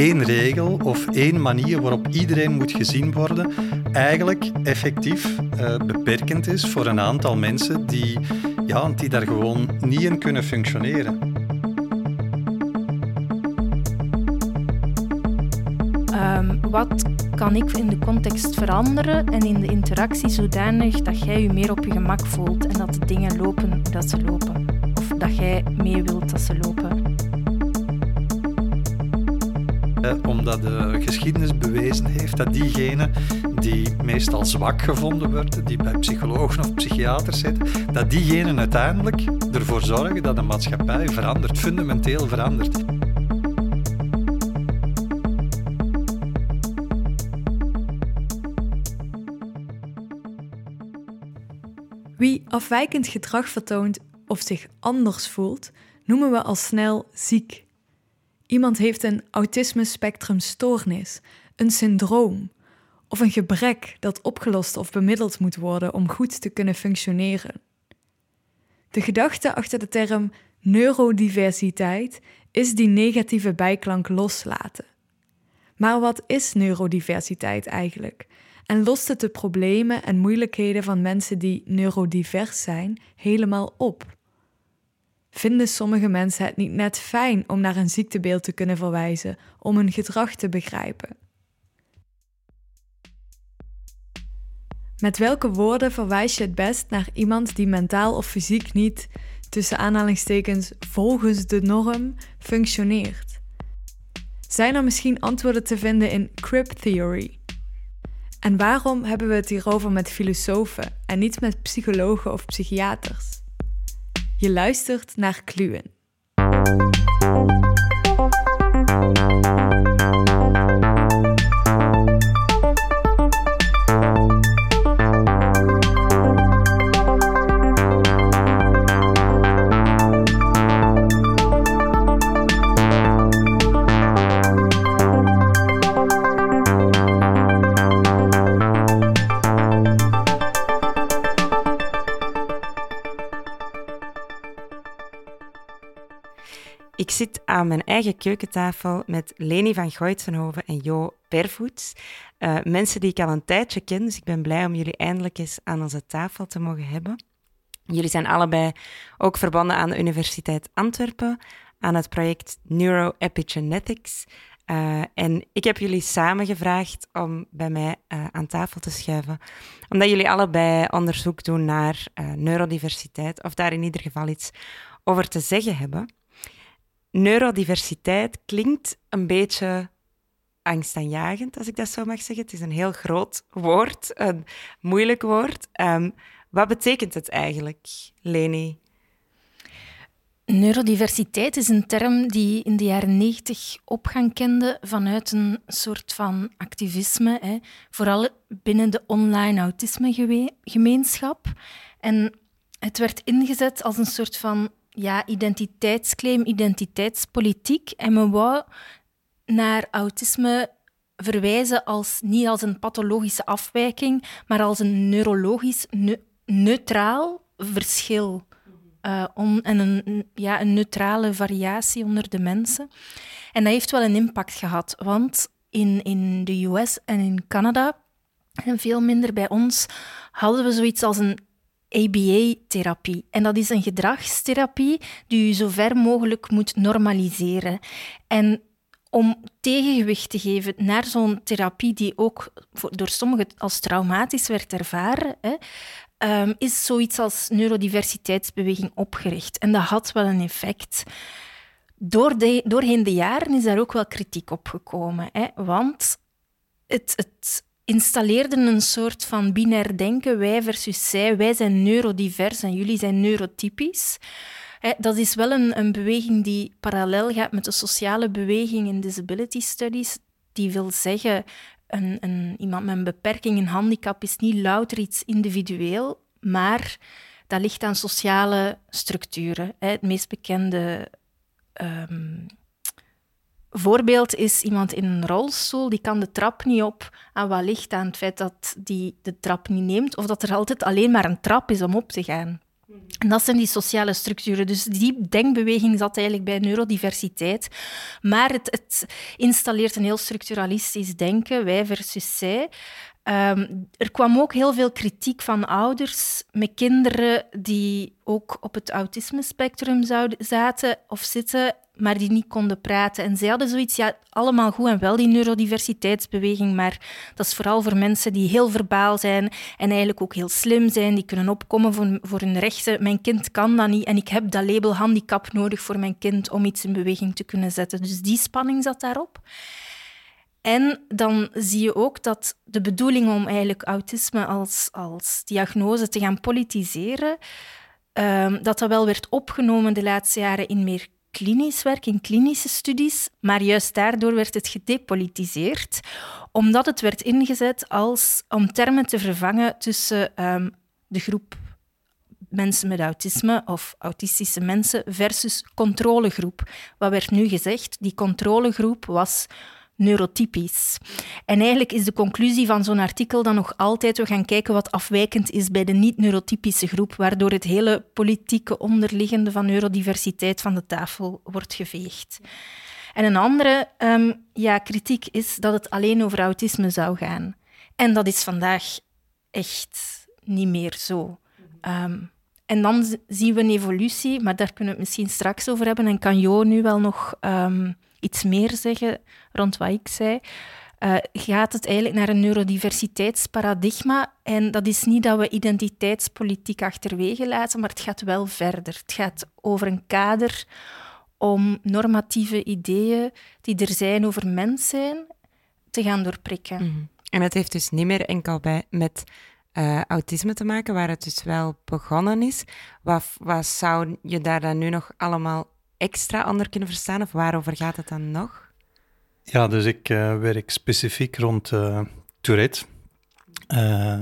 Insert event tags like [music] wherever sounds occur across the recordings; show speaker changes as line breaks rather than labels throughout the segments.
één regel of één manier waarop iedereen moet gezien worden eigenlijk effectief uh, beperkend is voor een aantal mensen die, ja, die daar gewoon niet in kunnen functioneren.
Um, wat kan ik in de context veranderen en in de interactie zodanig dat jij je meer op je gemak voelt en dat de dingen lopen dat ze lopen? Of dat jij mee wilt dat ze lopen?
Omdat de geschiedenis bewezen heeft dat diegenen die meestal zwak gevonden worden, die bij psychologen of psychiaters zitten, dat diegenen uiteindelijk ervoor zorgen dat de maatschappij verandert, fundamenteel verandert.
Wie afwijkend gedrag vertoont of zich anders voelt, noemen we al snel ziek. Iemand heeft een autisme-spectrumstoornis, een syndroom of een gebrek dat opgelost of bemiddeld moet worden om goed te kunnen functioneren. De gedachte achter de term neurodiversiteit is die negatieve bijklank loslaten. Maar wat is neurodiversiteit eigenlijk? En lost het de problemen en moeilijkheden van mensen die neurodivers zijn helemaal op? Vinden sommige mensen het niet net fijn om naar een ziektebeeld te kunnen verwijzen, om hun gedrag te begrijpen? Met welke woorden verwijs je het best naar iemand die mentaal of fysiek niet, tussen aanhalingstekens, volgens de norm functioneert? Zijn er misschien antwoorden te vinden in crib theory? En waarom hebben we het hierover met filosofen en niet met psychologen of psychiaters? Je luistert naar Kluwen.
Aan mijn eigen keukentafel met Leni van Goitsenhoven en Jo Pervoets. Uh, mensen die ik al een tijdje ken, dus ik ben blij om jullie eindelijk eens aan onze tafel te mogen hebben. Jullie zijn allebei ook verbonden aan de Universiteit Antwerpen, aan het project Neuroepigenetics. Uh, en ik heb jullie samen gevraagd om bij mij uh, aan tafel te schuiven, omdat jullie allebei onderzoek doen naar neurodiversiteit, of daar in ieder geval iets over te zeggen hebben neurodiversiteit klinkt een beetje angstaanjagend, als ik dat zo mag zeggen. Het is een heel groot woord, een moeilijk woord. Um, wat betekent het eigenlijk, Leni?
Neurodiversiteit is een term die in de jaren 90 opgang kende vanuit een soort van activisme, hè, vooral binnen de online autisme-gemeenschap. En het werd ingezet als een soort van ja, identiteitsclaim, identiteitspolitiek. En men wou naar autisme verwijzen als, niet als een pathologische afwijking, maar als een neurologisch neutraal verschil. Uh, en een, ja, een neutrale variatie onder de mensen. En dat heeft wel een impact gehad, want in, in de US en in Canada, en veel minder bij ons, hadden we zoiets als een ABA-therapie. En dat is een gedragstherapie die je zo ver mogelijk moet normaliseren. En om tegengewicht te geven naar zo'n therapie die ook door sommigen als traumatisch werd ervaren, um, is zoiets als neurodiversiteitsbeweging opgericht. En dat had wel een effect. Door de, doorheen de jaren is daar ook wel kritiek op gekomen. Hè, want het, het installeerden een soort van binair denken, wij versus zij. Wij zijn neurodivers en jullie zijn neurotypisch. Dat is wel een, een beweging die parallel gaat met de sociale beweging in disability studies. Die wil zeggen, een, een, iemand met een beperking, een handicap, is niet louter iets individueel, maar dat ligt aan sociale structuren. Het meest bekende um, voorbeeld is iemand in een rolstoel, die kan de trap niet op. En wat ligt aan het feit dat die de trap niet neemt, of dat er altijd alleen maar een trap is om op te gaan. En dat zijn die sociale structuren. Dus die denkbeweging zat eigenlijk bij neurodiversiteit. Maar het, het installeert een heel structuralistisch denken, wij versus zij. Ehm, er kwam ook heel veel kritiek van ouders met kinderen die ook op het autisme-spectrum zaten of zitten, maar die niet konden praten. En zij hadden zoiets, ja, allemaal goed en wel die neurodiversiteitsbeweging, maar dat is vooral voor mensen die heel verbaal zijn en eigenlijk ook heel slim zijn, die kunnen opkomen voor, voor hun rechten. Mijn kind kan dat niet en ik heb dat label handicap nodig voor mijn kind om iets in beweging te kunnen zetten. Dus die spanning zat daarop. En dan zie je ook dat de bedoeling om eigenlijk autisme als, als diagnose te gaan politiseren, um, dat dat wel werd opgenomen de laatste jaren in meer klinisch werk, in klinische studies, maar juist daardoor werd het gedepolitiseerd, omdat het werd ingezet als, om termen te vervangen tussen um, de groep mensen met autisme of autistische mensen versus controlegroep. Wat werd nu gezegd? Die controlegroep was neurotypisch. En eigenlijk is de conclusie van zo'n artikel dan nog altijd, we gaan kijken wat afwijkend is bij de niet-neurotypische groep, waardoor het hele politieke onderliggende van neurodiversiteit van de tafel wordt geveegd. En een andere ehm, ja, kritiek is dat het alleen over autisme zou gaan. En dat is vandaag echt niet meer zo. Ehm, en dan zien we een evolutie, maar daar kunnen we het misschien straks over hebben. En kan Jo nu wel nog ehm, iets meer zeggen rond wat ik zei. Uh, gaat het eigenlijk naar een neurodiversiteitsparadigma. En dat is niet dat we identiteitspolitiek achterwege laten, maar het gaat wel verder. Het gaat over een kader om normatieve ideeën die er zijn over mens zijn, te gaan doorprikken. Mhm.
En het heeft dus niet meer enkel bij, met uh, autisme te maken, waar het dus wel begonnen is. Wat, wat zou je daar dan nu nog allemaal extra onder kunnen verstaan? Of waarover gaat het dan nog?
Ja, dus ik uh, werk specifiek rond uh, Tourette. Uh,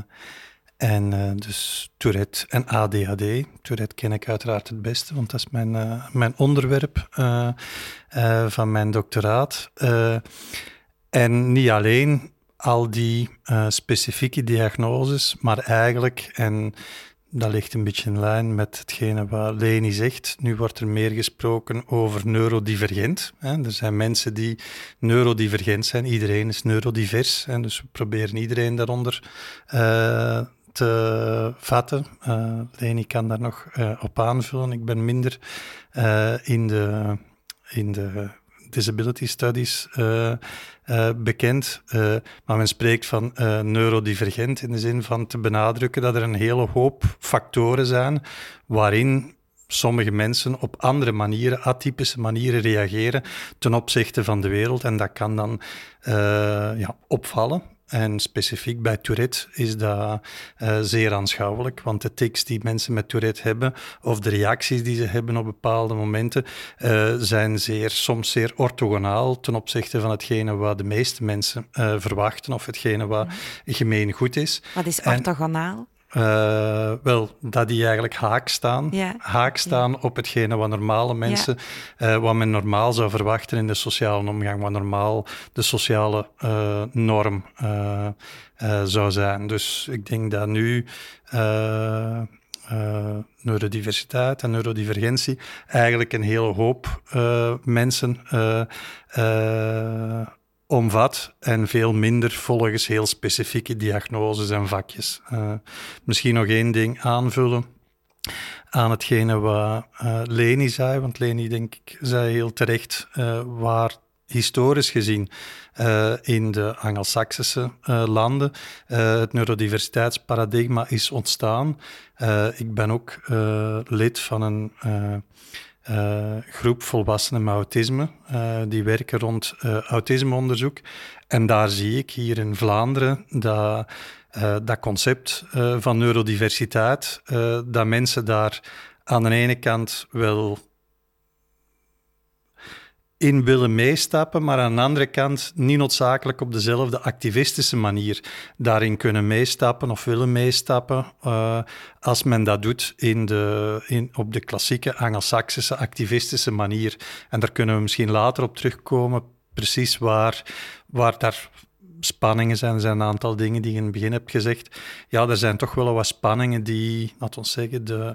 en dus Tourette en ADHD. Tourette ken ik uiteraard het beste, want dat is mijn, mijn onderwerp van mijn doctoraat. en niet alleen al die specifieke diagnoses, maar eigenlijk, en dat ligt een beetje in lijn met hetgene wat Leni zegt. Nu wordt er meer gesproken over neurodivergent. Hè. Er zijn mensen die neurodivergent zijn. Iedereen is neurodivers. Hè. Dus we proberen iedereen daaronder uh, te vatten. Uh, Leni kan daar nog uh, op aanvullen. Ik ben minder in de, in de disability studies uh, uh, bekend. Uh, maar men spreekt van neurodivergent in de zin van te benadrukken dat er een hele hoop factoren zijn waarin sommige mensen op andere manieren, atypische manieren reageren ten opzichte van de wereld. En dat kan dan ja, opvallen. En specifiek bij Tourette is dat uh, zeer aanschouwelijk, want de tics die mensen met Tourette hebben, of de reacties die ze hebben op bepaalde momenten, uh, zijn zeer, soms zeer orthogonaal ten opzichte van hetgene wat de meeste mensen uh, verwachten, of hetgene wat gemeen goed is.
Wat is orthogonaal?
Uh, wel, dat die eigenlijk haak staan. Haak staan op hetgene wat normale mensen, ja. uh, wat men normaal zou verwachten in de sociale omgang, wat normaal de sociale uh, norm zou zijn. Dus ik denk dat nu neurodiversiteit en neurodivergentie eigenlijk een hele hoop mensen omvat en veel minder volgens heel specifieke diagnoses en vakjes. Uh, misschien nog één ding aanvullen aan hetgene wat uh, Leni zei, want Leni, denk ik, zei heel terecht uh, waar historisch gezien in de Angelsaksische landen het neurodiversiteitsparadigma is ontstaan. ik ben ook lid van een uh, groep volwassenen met autisme. Uh, die werken rond uh, autismeonderzoek. En daar zie ik hier in Vlaanderen dat, dat concept van neurodiversiteit, dat mensen daar aan de ene kant wel in willen meestappen, maar aan de andere kant niet noodzakelijk op dezelfde activistische manier daarin kunnen meestappen of willen meestappen uh, als men dat doet in de, in, op de klassieke Angelsaksische activistische manier. En daar kunnen we misschien later op terugkomen, precies waar, waar daar spanningen zijn. Er zijn een aantal dingen die je in het begin hebt gezegd. Ja, er zijn toch wel wat spanningen die, laten we zeggen, de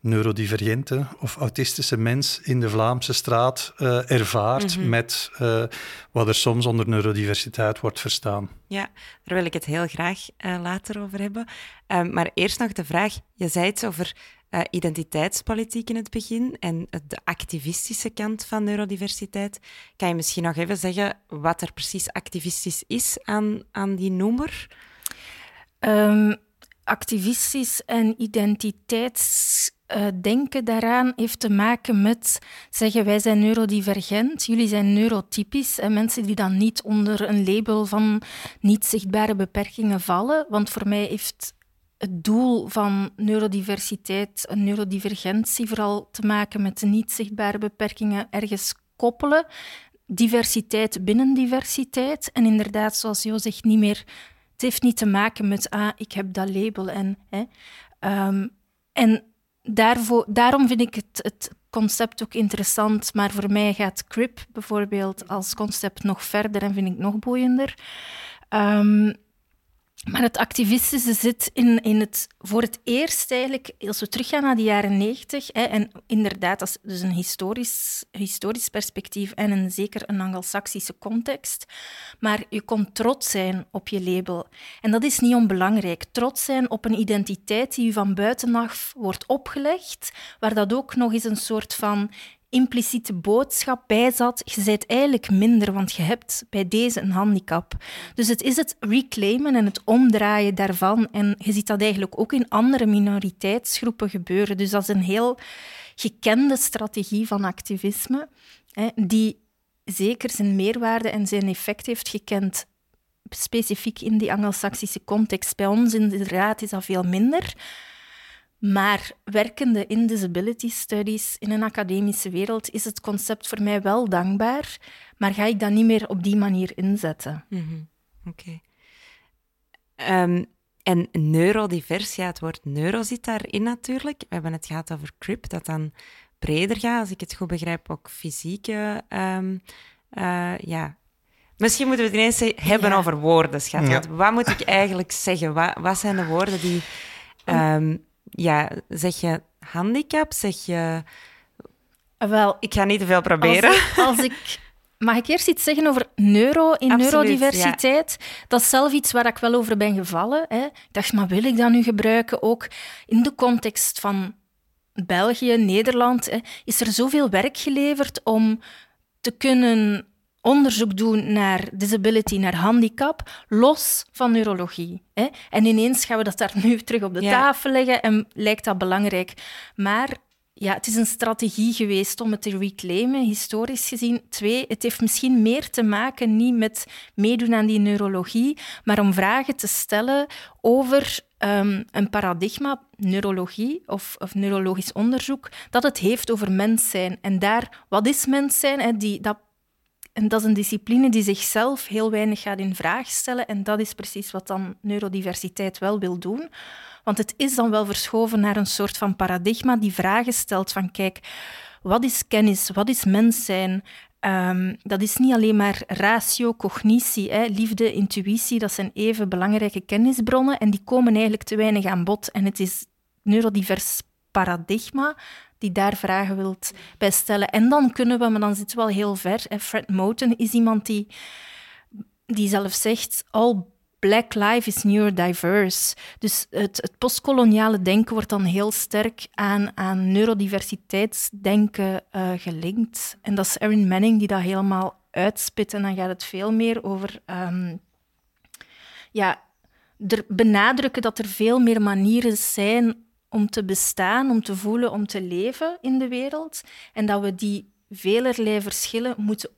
neurodivergente of autistische mens in de Vlaamse straat uh, ervaart mhm. met uh, wat er soms onder neurodiversiteit wordt verstaan.
Ja, daar wil ik het heel graag uh, later over hebben. Ehm, maar eerst nog de vraag, je zei iets over uh, identiteitspolitiek in het begin en de activistische kant van neurodiversiteit. Kan je misschien nog even zeggen wat er precies activistisch is aan, aan die noemer?
Um, activistisch en identiteitsdenken daaraan heeft te maken met zeggen wij zijn neurodivergent, jullie zijn neurotypisch en mensen die dan niet onder een label van niet zichtbare beperkingen vallen. Want voor mij heeft het doel van neurodiversiteit en neurodivergentie vooral te maken met de niet zichtbare beperkingen ergens koppelen. Diversiteit binnen diversiteit. En inderdaad, zoals Jo zegt, niet meer. Het heeft niet te maken met, ah, ik heb dat label. En, hè. Um, en daarvoor, daarom vind ik het, het concept ook interessant. Maar voor mij gaat CRIP bijvoorbeeld als concept nog verder en vind ik nog boeiender. Um, maar het activistische zit in, in het, voor het eerst eigenlijk, als we teruggaan naar de jaren negentig, en inderdaad, dat is dus een historisch, historisch perspectief en een, zeker een anglo-saxische context, maar je kon trots zijn op je label. En dat is niet onbelangrijk. Trots zijn op een identiteit die je van buitenaf wordt opgelegd, waar dat ook nog eens een soort van impliciete boodschap bij zat. Je bent eigenlijk minder, want je hebt bij deze een handicap. Dus het is het reclaimen en het omdraaien daarvan. En je ziet dat eigenlijk ook in andere minoriteitsgroepen gebeuren. Dus dat is een heel gekende strategie van activisme, hè, die zeker zijn meerwaarde en zijn effect heeft gekend specifiek in die Anglo-Saxische context. Bij ons inderdaad is dat veel minder. Maar werkende in disability studies in een academische wereld is het concept voor mij wel dankbaar, maar ga ik dat niet meer op die manier inzetten.
Mm Oké. Ehm, en neurodivers, ja, het woord neuro zit daarin natuurlijk. We hebben het gehad over CRIP, dat dan breder gaat, als ik het goed begrijp, ook fysieke... Um, ja, Misschien moeten we het ineens hebben over woorden, schat. Wat moet ik eigenlijk zeggen? Wat, wat zijn de woorden die... Um, ja, zeg je handicap? Zeg je...
Wel,
ik ga niet te veel proberen.
Als ik, mag ik eerst iets zeggen over neuro in neurodiversiteit? Dat is zelf iets waar ik wel over ben gevallen. Hè. Ik dacht, maar wil ik dat nu gebruiken? Ook in de context van België, Nederland, hè, is er zoveel werk geleverd om te kunnen onderzoek doen naar disability, naar handicap, los van neurologie. Hè? En ineens gaan we dat daar nu [laughs] terug op de tafel leggen en lijkt dat belangrijk. Maar ja, het is een strategie geweest om het te reclaimen, historisch gezien. Twee, het heeft misschien meer te maken niet met meedoen aan die neurologie, maar om vragen te stellen over um, een paradigma, neurologie of, of, neurologisch onderzoek, dat het heeft over mens zijn. En daar, wat is mens zijn? Hè, die, dat en dat is een discipline die zichzelf heel weinig gaat in vraag stellen. En dat is precies wat dan neurodiversiteit wel wil doen. Want het is dan wel verschoven naar een soort van paradigma die vragen stelt van kijk, wat is kennis? Wat is mens zijn? Ehm, dat is niet alleen maar ratio, cognitie, hè, liefde, intuïtie. Dat zijn even belangrijke kennisbronnen en die komen eigenlijk te weinig aan bod. En het is neurodivers paradigma die daar vragen wilt bij stellen. En dan kunnen we, maar dan zitten we wel heel ver. Fred Moten is iemand die, die zelf zegt: All black life is neurodiverse. Dus het, het postkoloniale denken wordt dan heel sterk aan, aan neurodiversiteitsdenken uh, gelinkt. En dat is Erin Manning die dat helemaal uitspit. En dan gaat het veel meer over. Um, ja, benadrukken dat er veel meer manieren zijn om te bestaan, om te voelen, om te leven in de wereld. En dat we die velerlei verschillen moeten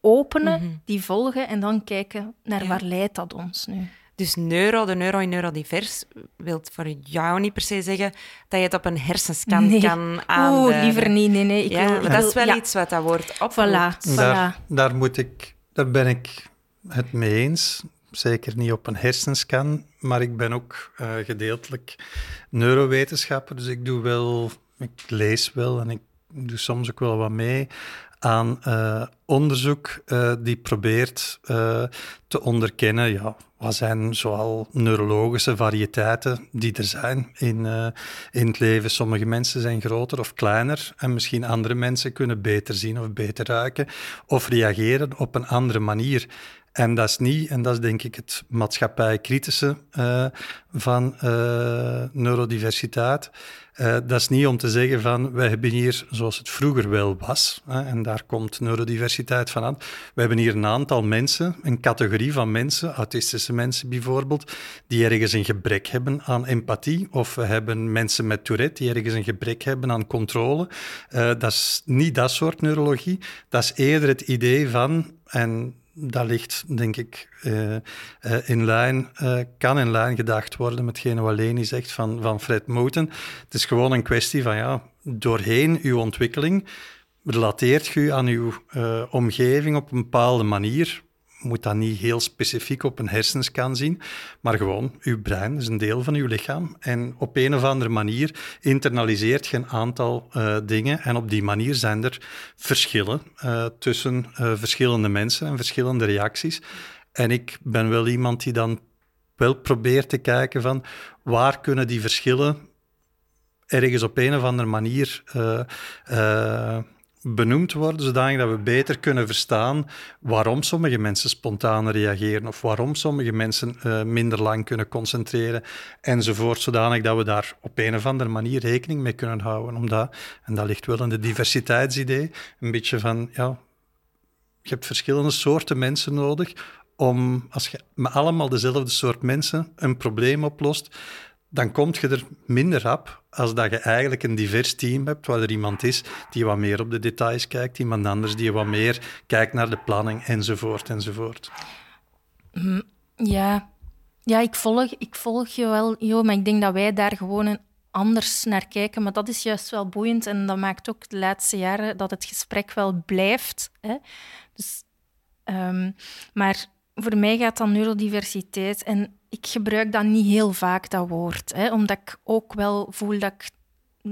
openen, mhm. die volgen en dan kijken naar waar leidt dat ons nu.
Dus neuro, de neuro in neurodivers, wil voor jou niet per se zeggen dat je het op een hersenscan kan aanduiden.
Oeh, liever niet. Nee, nee. Ik
ja, wil, dat is wel iets wat dat wordt
opgelost.
Voilà, Daar, daar, moet ik, daar ben ik het mee eens zeker niet op een hersenscan, maar ik ben ook uh, gedeeltelijk neurowetenschapper, dus ik doe wel, ik lees wel en ik doe soms ook wel wat mee aan uh, onderzoek uh, die probeert te onderkennen, ja, wat zijn zoal neurologische variëteiten die er zijn in, in het leven. Sommige mensen zijn groter of kleiner en misschien andere mensen kunnen beter zien of beter ruiken of reageren op een andere manier. En dat is niet, en dat is denk ik het maatschappijkritische uh, van uh, neurodiversiteit. Uh, dat is niet om te zeggen van, wij hebben hier, zoals het vroeger wel was, hè, en daar komt neurodiversiteit van aan, we hebben hier een aantal mensen, een categorie van mensen, autistische mensen bijvoorbeeld, die ergens een gebrek hebben aan empathie, of we hebben mensen met Tourette die ergens een gebrek hebben aan controle. dat is niet dat soort neurologie, dat is eerder het idee van, en dat ligt, denk ik, uh, uh, in lijn, uh, kan in lijn gedacht worden met wat Leni zegt van, van Fred Moten. Het is gewoon een kwestie van, ja, doorheen uw ontwikkeling relateert je aan uw omgeving op een bepaalde manier moet dat niet heel specifiek op een hersenscan zien, maar gewoon, uw brein is een deel van uw lichaam en op een of andere manier internaliseert je een aantal uh, dingen en op die manier zijn er verschillen uh, tussen uh, verschillende mensen en verschillende reacties. En ik ben wel iemand die dan wel probeert te kijken van waar kunnen die verschillen ergens op een of andere manier benoemd worden, zodanig dat we beter kunnen verstaan waarom sommige mensen spontaan reageren of waarom sommige mensen uh, minder lang kunnen concentreren enzovoort, zodanig dat we daar op een of andere manier rekening mee kunnen houden. Omdat, en dat ligt wel in de diversiteitsidee, een beetje van, ja, je hebt verschillende soorten mensen nodig om, als je met allemaal dezelfde soort mensen een probleem oplost, dan kom je er minder rap als dat je eigenlijk een divers team hebt, waar er iemand is die wat meer op de details kijkt, iemand anders die wat meer kijkt naar de planning, enzovoort, enzovoort.
Mm, ja, ja ik, volg, ik volg je wel, Jo, maar ik denk dat wij daar gewoon anders naar kijken. Maar dat is juist wel boeiend en dat maakt ook de laatste jaren dat het gesprek wel blijft. Hè? Dus, um, maar voor mij gaat dan neurodiversiteit en ik gebruik dat niet heel vaak, dat woord. Hè, omdat ik ook wel voel dat ik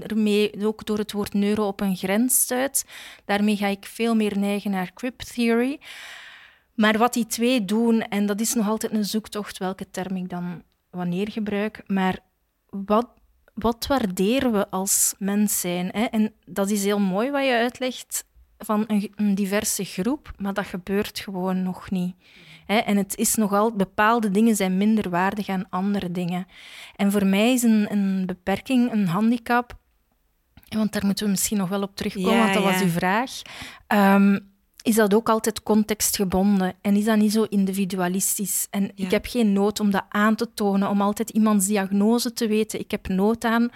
ermee, ook door het woord neuro, op een grens stuit. Daarmee ga ik veel meer neigen naar crypt theory. Maar wat die twee doen, en dat is nog altijd een zoektocht welke term ik dan wanneer gebruik, maar wat, wat waarderen we als mens zijn? Hè? En dat is heel mooi wat je uitlegt van een, een diverse groep, maar dat gebeurt gewoon nog niet. En het is nogal, bepaalde dingen zijn minder waardig aan andere dingen. En voor mij is een, een beperking, een handicap, want daar moeten we misschien nog wel op terugkomen, want dat was uw vraag. Ehm, is dat ook altijd contextgebonden en is dat niet zo individualistisch? En ik heb geen nood om dat aan te tonen, om altijd iemands diagnose te weten. Ik heb nood aan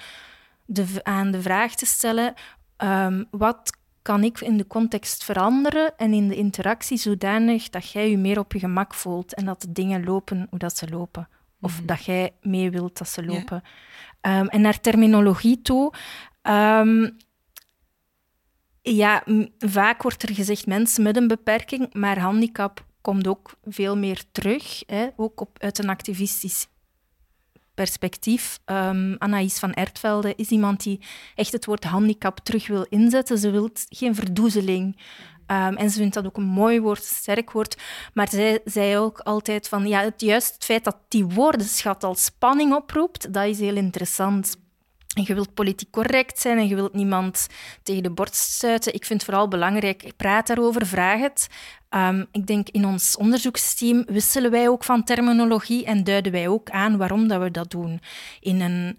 de, aan de vraag te stellen: um, wat kan ik in de context veranderen en in de interactie zodanig dat jij je meer op je gemak voelt en dat de dingen lopen hoe dat ze lopen. Of mhm. dat jij mee wilt dat ze lopen. Ehm, en naar terminologie toe. Ehm, ja, vaak wordt er gezegd mensen met een beperking, maar handicap komt ook veel meer terug. Hè, ook op, uit een activistisch perspectief. Um, Anaïs van Ertvelde is iemand die echt het woord handicap terug wil inzetten. Ze wil geen verdoezeling. Um, en ze vindt dat ook een mooi woord, een sterk woord. Maar zij zei ook altijd van, ja, het, juist het feit dat die woordenschat al spanning oproept, dat is heel interessant. En je wilt politiek correct zijn en je wilt niemand tegen de borst stuiten. Ik vind het vooral belangrijk, praat daarover, vraag het. Um, ik denk in ons onderzoeksteam wisselen wij ook van terminologie en duiden wij ook aan waarom dat we dat doen. In een,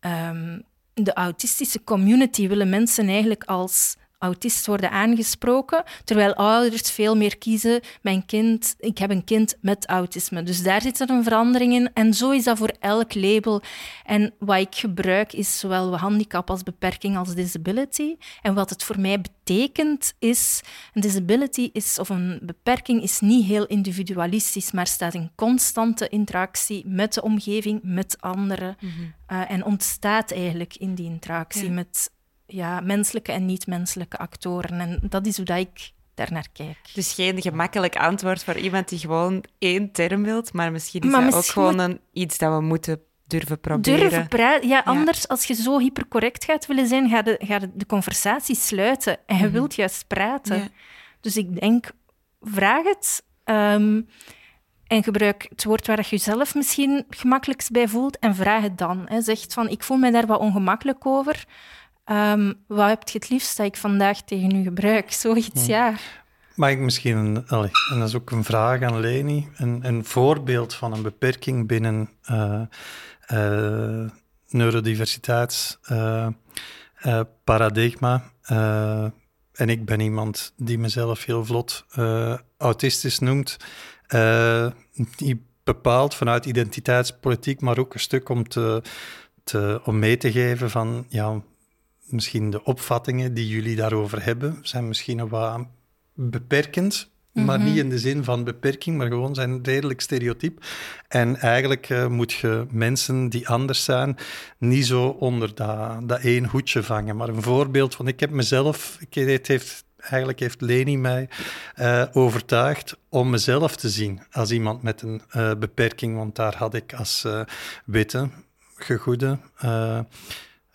um, de autistische community willen mensen eigenlijk als autist worden aangesproken, terwijl ouders veel meer kiezen, mijn kind, ik heb een kind met autisme. Dus daar zit er een verandering in. En zo is dat voor elk label. En wat ik gebruik is zowel handicap als beperking als disability. En wat het voor mij betekent is, een disability is, of een beperking is niet heel individualistisch, maar staat in constante interactie met de omgeving, met anderen. Mhm. Eh, en ontstaat eigenlijk in die interactie met ja, menselijke en niet-menselijke actoren. En dat is hoe dat ik daarnaar kijk.
Dus geen gemakkelijk antwoord voor iemand die gewoon één term wilt, maar misschien is dat ook gewoon een, iets dat we moeten durven proberen.
Durven praten. Ja, anders, als je zo hypercorrect gaat willen zijn, ga je, ga de conversatie sluiten. En je mhm. wilt juist praten. Dus ik denk, vraag het. Ehm, en gebruik het woord waar je jezelf misschien gemakkelijkst bij voelt en vraag het dan. Hè. Zeg van, ik voel me daar wat ongemakkelijk over. Um, wat heb je het liefst dat ik vandaag tegen u gebruik? Zoiets, ja.
Mag ik misschien, een, en dat is ook een vraag aan Leni, een, een voorbeeld van een beperking binnen uh, uh, neurodiversiteitsparadigma. en ik ben iemand die mezelf heel vlot autistisch noemt. die bepaalt vanuit identiteitspolitiek, maar ook een stuk om, te, te, om mee te geven van ja, misschien de opvattingen die jullie daarover hebben, zijn misschien wat beperkend. Maar niet mhm. in de zin van beperking, maar gewoon zijn redelijk stereotyp. En eigenlijk uh, moet je mensen die anders zijn niet zo onder dat, dat één hoedje vangen. Maar een voorbeeld van, ik heb mezelf, ik, het heeft, eigenlijk heeft Leni mij uh, overtuigd om mezelf te zien als iemand met een uh, beperking, want daar had ik als witte, gegoede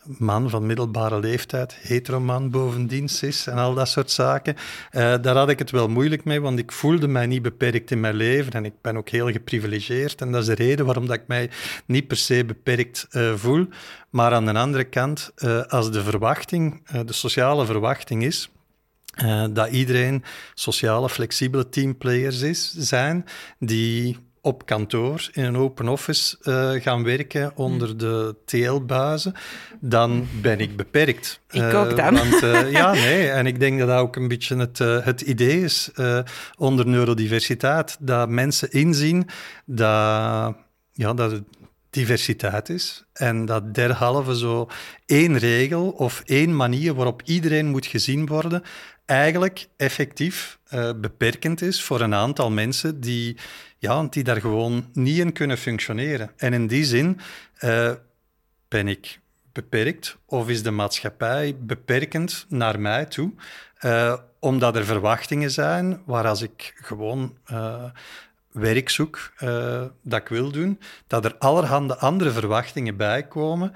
man van middelbare leeftijd, heteroman bovendien, cis en al dat soort zaken. Uh, daar had ik het wel moeilijk mee, want ik voelde mij niet beperkt in mijn leven en ik ben ook heel geprivilegeerd. En dat is de reden waarom dat ik mij niet per se beperkt uh, voel. Maar aan de andere kant, uh, als de verwachting, de sociale verwachting is, dat iedereen sociale, flexibele teamplayers is, zijn die op kantoor in een open office uh, gaan werken onder hmm. de TL-bazen, dan ben ik beperkt.
Ik uh, ook dan.
Want, uh, [laughs] ja, nee, en ik denk dat dat ook een beetje het, het idee is onder neurodiversiteit, dat mensen inzien dat, ja, dat het diversiteit is en dat derhalve zo één regel of één manier waarop iedereen moet gezien worden, eigenlijk effectief beperkend is voor een aantal mensen die ja, die daar gewoon niet in kunnen functioneren. En in die zin uh, ben ik beperkt of is de maatschappij beperkend naar mij toe, uh, omdat er verwachtingen zijn waar als ik gewoon uh, werk zoek dat ik wil doen, dat er allerhande andere verwachtingen bij komen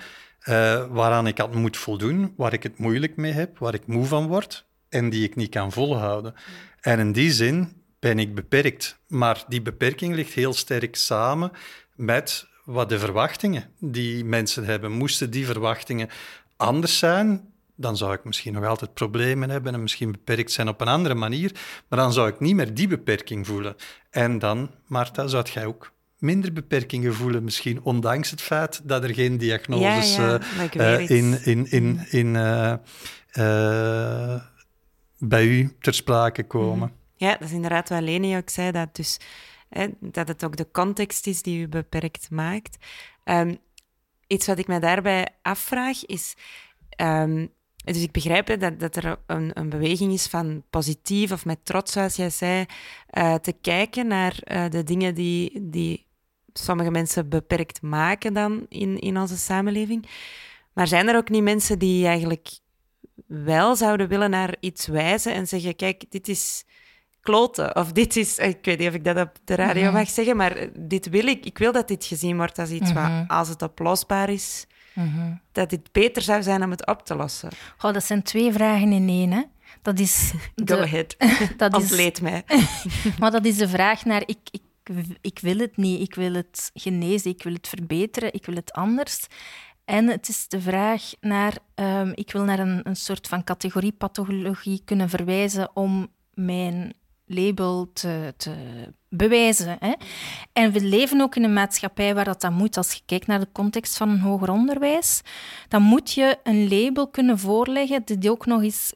waaraan ik aan moet voldoen, waar ik het moeilijk mee heb, waar ik moe van word en die ik niet kan volhouden. En in die zin ben ik beperkt. Maar die beperking ligt heel sterk samen met wat de verwachtingen die mensen hebben. Moesten die verwachtingen anders zijn, dan zou ik misschien nog altijd problemen hebben en misschien beperkt zijn op een andere manier. Maar dan zou ik niet meer die beperking voelen. En dan, Marta, zou jij ook minder beperkingen voelen, misschien ondanks het feit dat er geen diagnoses ja, uh, in, in, in, in, uh, bij u ter sprake komen. Mhm.
Ja, dat is inderdaad wat Lene ook zei, dat, dus, hè, dat het ook de context is die u beperkt maakt. Um, iets wat ik me daarbij afvraag is... Um, dus ik begrijp dat, dat er een, een, beweging is van positief of met trots, zoals jij zei, uh, te kijken naar uh, de dingen die, die sommige mensen beperkt maken dan in, in onze samenleving. Maar zijn er ook niet mensen die eigenlijk wel zouden willen naar iets wijzen en zeggen: kijk, dit is kloten. Of dit is, ik weet niet of ik dat op de radio mhm. mag zeggen, maar dit wil ik. Ik wil dat dit gezien wordt als iets wat, mhm. als het oplosbaar is, mhm. dat het beter zou zijn om het op te lossen.
Oh, dat zijn twee vragen in één, hè? Dat is... [laughs]
De, Go ahead. [laughs] dat Ontleed mij. [laughs]
maar dat is de vraag naar... Ik, ik, ik wil het niet. Ik wil het genezen. Ik wil het verbeteren. Ik wil het anders. En het is de vraag naar... Um, ik wil naar een, een soort van categoriepathologie kunnen verwijzen om mijn label te, te bewijzen. Hè. En we leven ook in een maatschappij waar dat, dat moet. Als je kijkt naar de context van een hoger onderwijs, dan moet je een label kunnen voorleggen die ook nog eens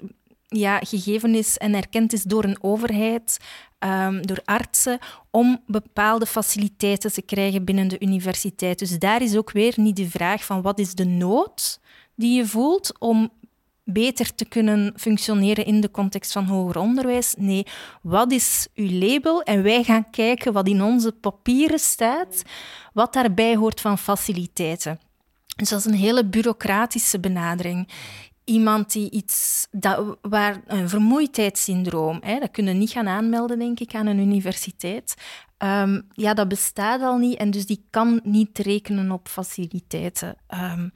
ja, gegeven is en erkend is door een overheid, um, door artsen, om bepaalde faciliteiten te krijgen binnen de universiteit. Dus daar is ook weer niet de vraag van wat is de nood die je voelt om beter te kunnen functioneren in de context van hoger onderwijs. Nee, wat is uw label? En wij gaan kijken wat in onze papieren staat, wat daarbij hoort van faciliteiten. Dus dat is een hele bureaucratische benadering. iemand die iets, dat, waar een vermoeidheidssyndroom, hè, dat kunnen niet gaan aanmelden, denk ik, aan een universiteit. Ehm, ja, dat bestaat al niet en dus die kan niet rekenen op faciliteiten. Ehm,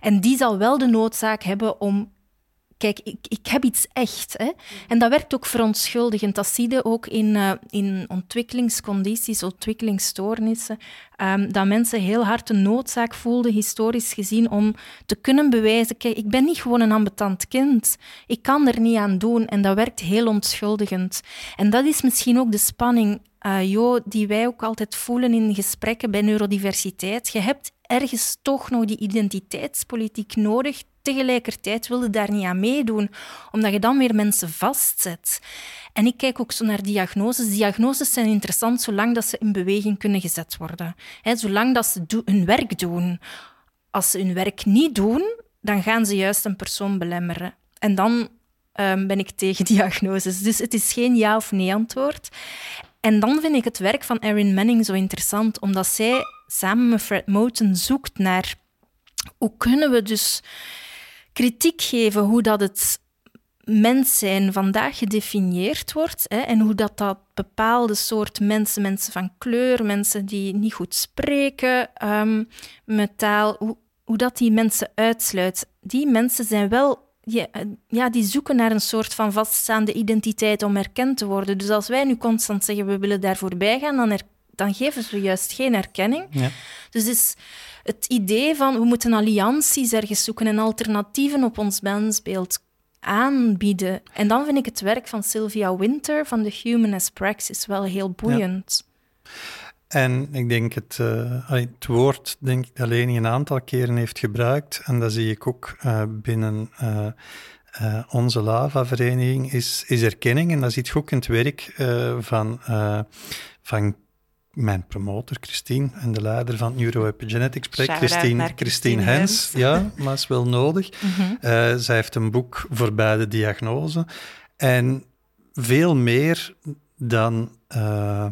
en die zal wel de noodzaak hebben om kijk, ik, ik heb iets echt. Hè? En dat werkt ook verontschuldigend. Dat zie je ook in, uh, in ontwikkelingscondities, ontwikkelingsstoornissen, um, dat mensen heel hard een noodzaak voelden, historisch gezien, om te kunnen bewijzen, kijk, ik ben niet gewoon een ambetant kind. Ik kan er niet aan doen. En dat werkt heel ontschuldigend. En dat is misschien ook de spanning uh, jo, die wij ook altijd voelen in gesprekken bij neurodiversiteit. Je hebt ergens toch nog die identiteitspolitiek nodig tegelijkertijd wilde daar niet aan meedoen, omdat je dan weer mensen vastzet. En ik kijk ook zo naar diagnoses. Diagnoses zijn interessant zolang dat ze in beweging kunnen gezet worden. Zolang dat ze hun werk doen. Als ze hun werk niet doen, dan gaan ze juist een persoon belemmeren. En dan um, ben ik tegen [laughs] diagnoses. Dus het is geen ja of nee antwoord. En dan vind ik het werk van Erin Manning zo interessant, omdat zij samen met Fred Moten zoekt naar hoe kunnen we dus kritiek geven hoe dat het mens zijn vandaag gedefinieerd wordt hè, en hoe dat, dat bepaalde soort mensen, mensen van kleur, mensen die niet goed spreken um, met taal, hoe, hoe dat die mensen uitsluit. Die mensen zijn wel ja, die zoeken naar een soort van vaststaande identiteit om erkend te worden. Dus als wij nu constant zeggen we willen daar voorbij gaan, dan, dan geven ze juist geen erkenning. Ja. Dus is het idee van we moeten allianties ergens zoeken en alternatieven op ons mensbeeld aanbieden. En dan vind ik het werk van Sylvia Winter van The Humanist Praxis wel heel boeiend.
En ik denk het, uh, het woord denk ik dat Leni een aantal keren heeft gebruikt, en dat zie ik ook uh, binnen uh, onze Lava-vereniging, is, is erkenning. En dat ziet ook in het werk van, van mijn promotor Christine en de leider van het Neuroepigenetics project, Christine, Christine Hens. [laughs] Ja, maar is wel nodig. [laughs] Mm zij heeft een boek voor beide diagnose. En veel meer dan uh,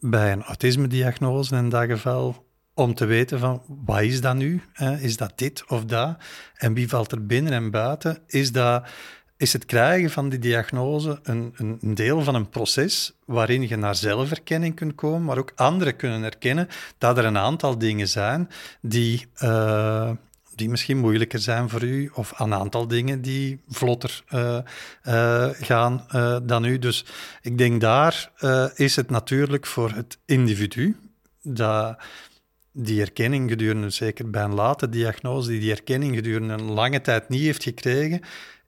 bij een autisme-diagnose in dat geval, om te weten van wat is dat nu? Is dat dit of dat? En wie valt er binnen en buiten? Is dat is het krijgen van die diagnose een, een, deel van een proces waarin je naar zelferkenning kunt komen, maar ook anderen kunnen erkennen dat er een aantal dingen zijn die, uh, die misschien moeilijker zijn voor u, of een aantal dingen die vlotter uh, uh, gaan dan u. Dus ik denk daar is het natuurlijk voor het individu dat die erkenning gedurende, zeker bij een late diagnose, die die erkenning gedurende een lange tijd niet heeft gekregen,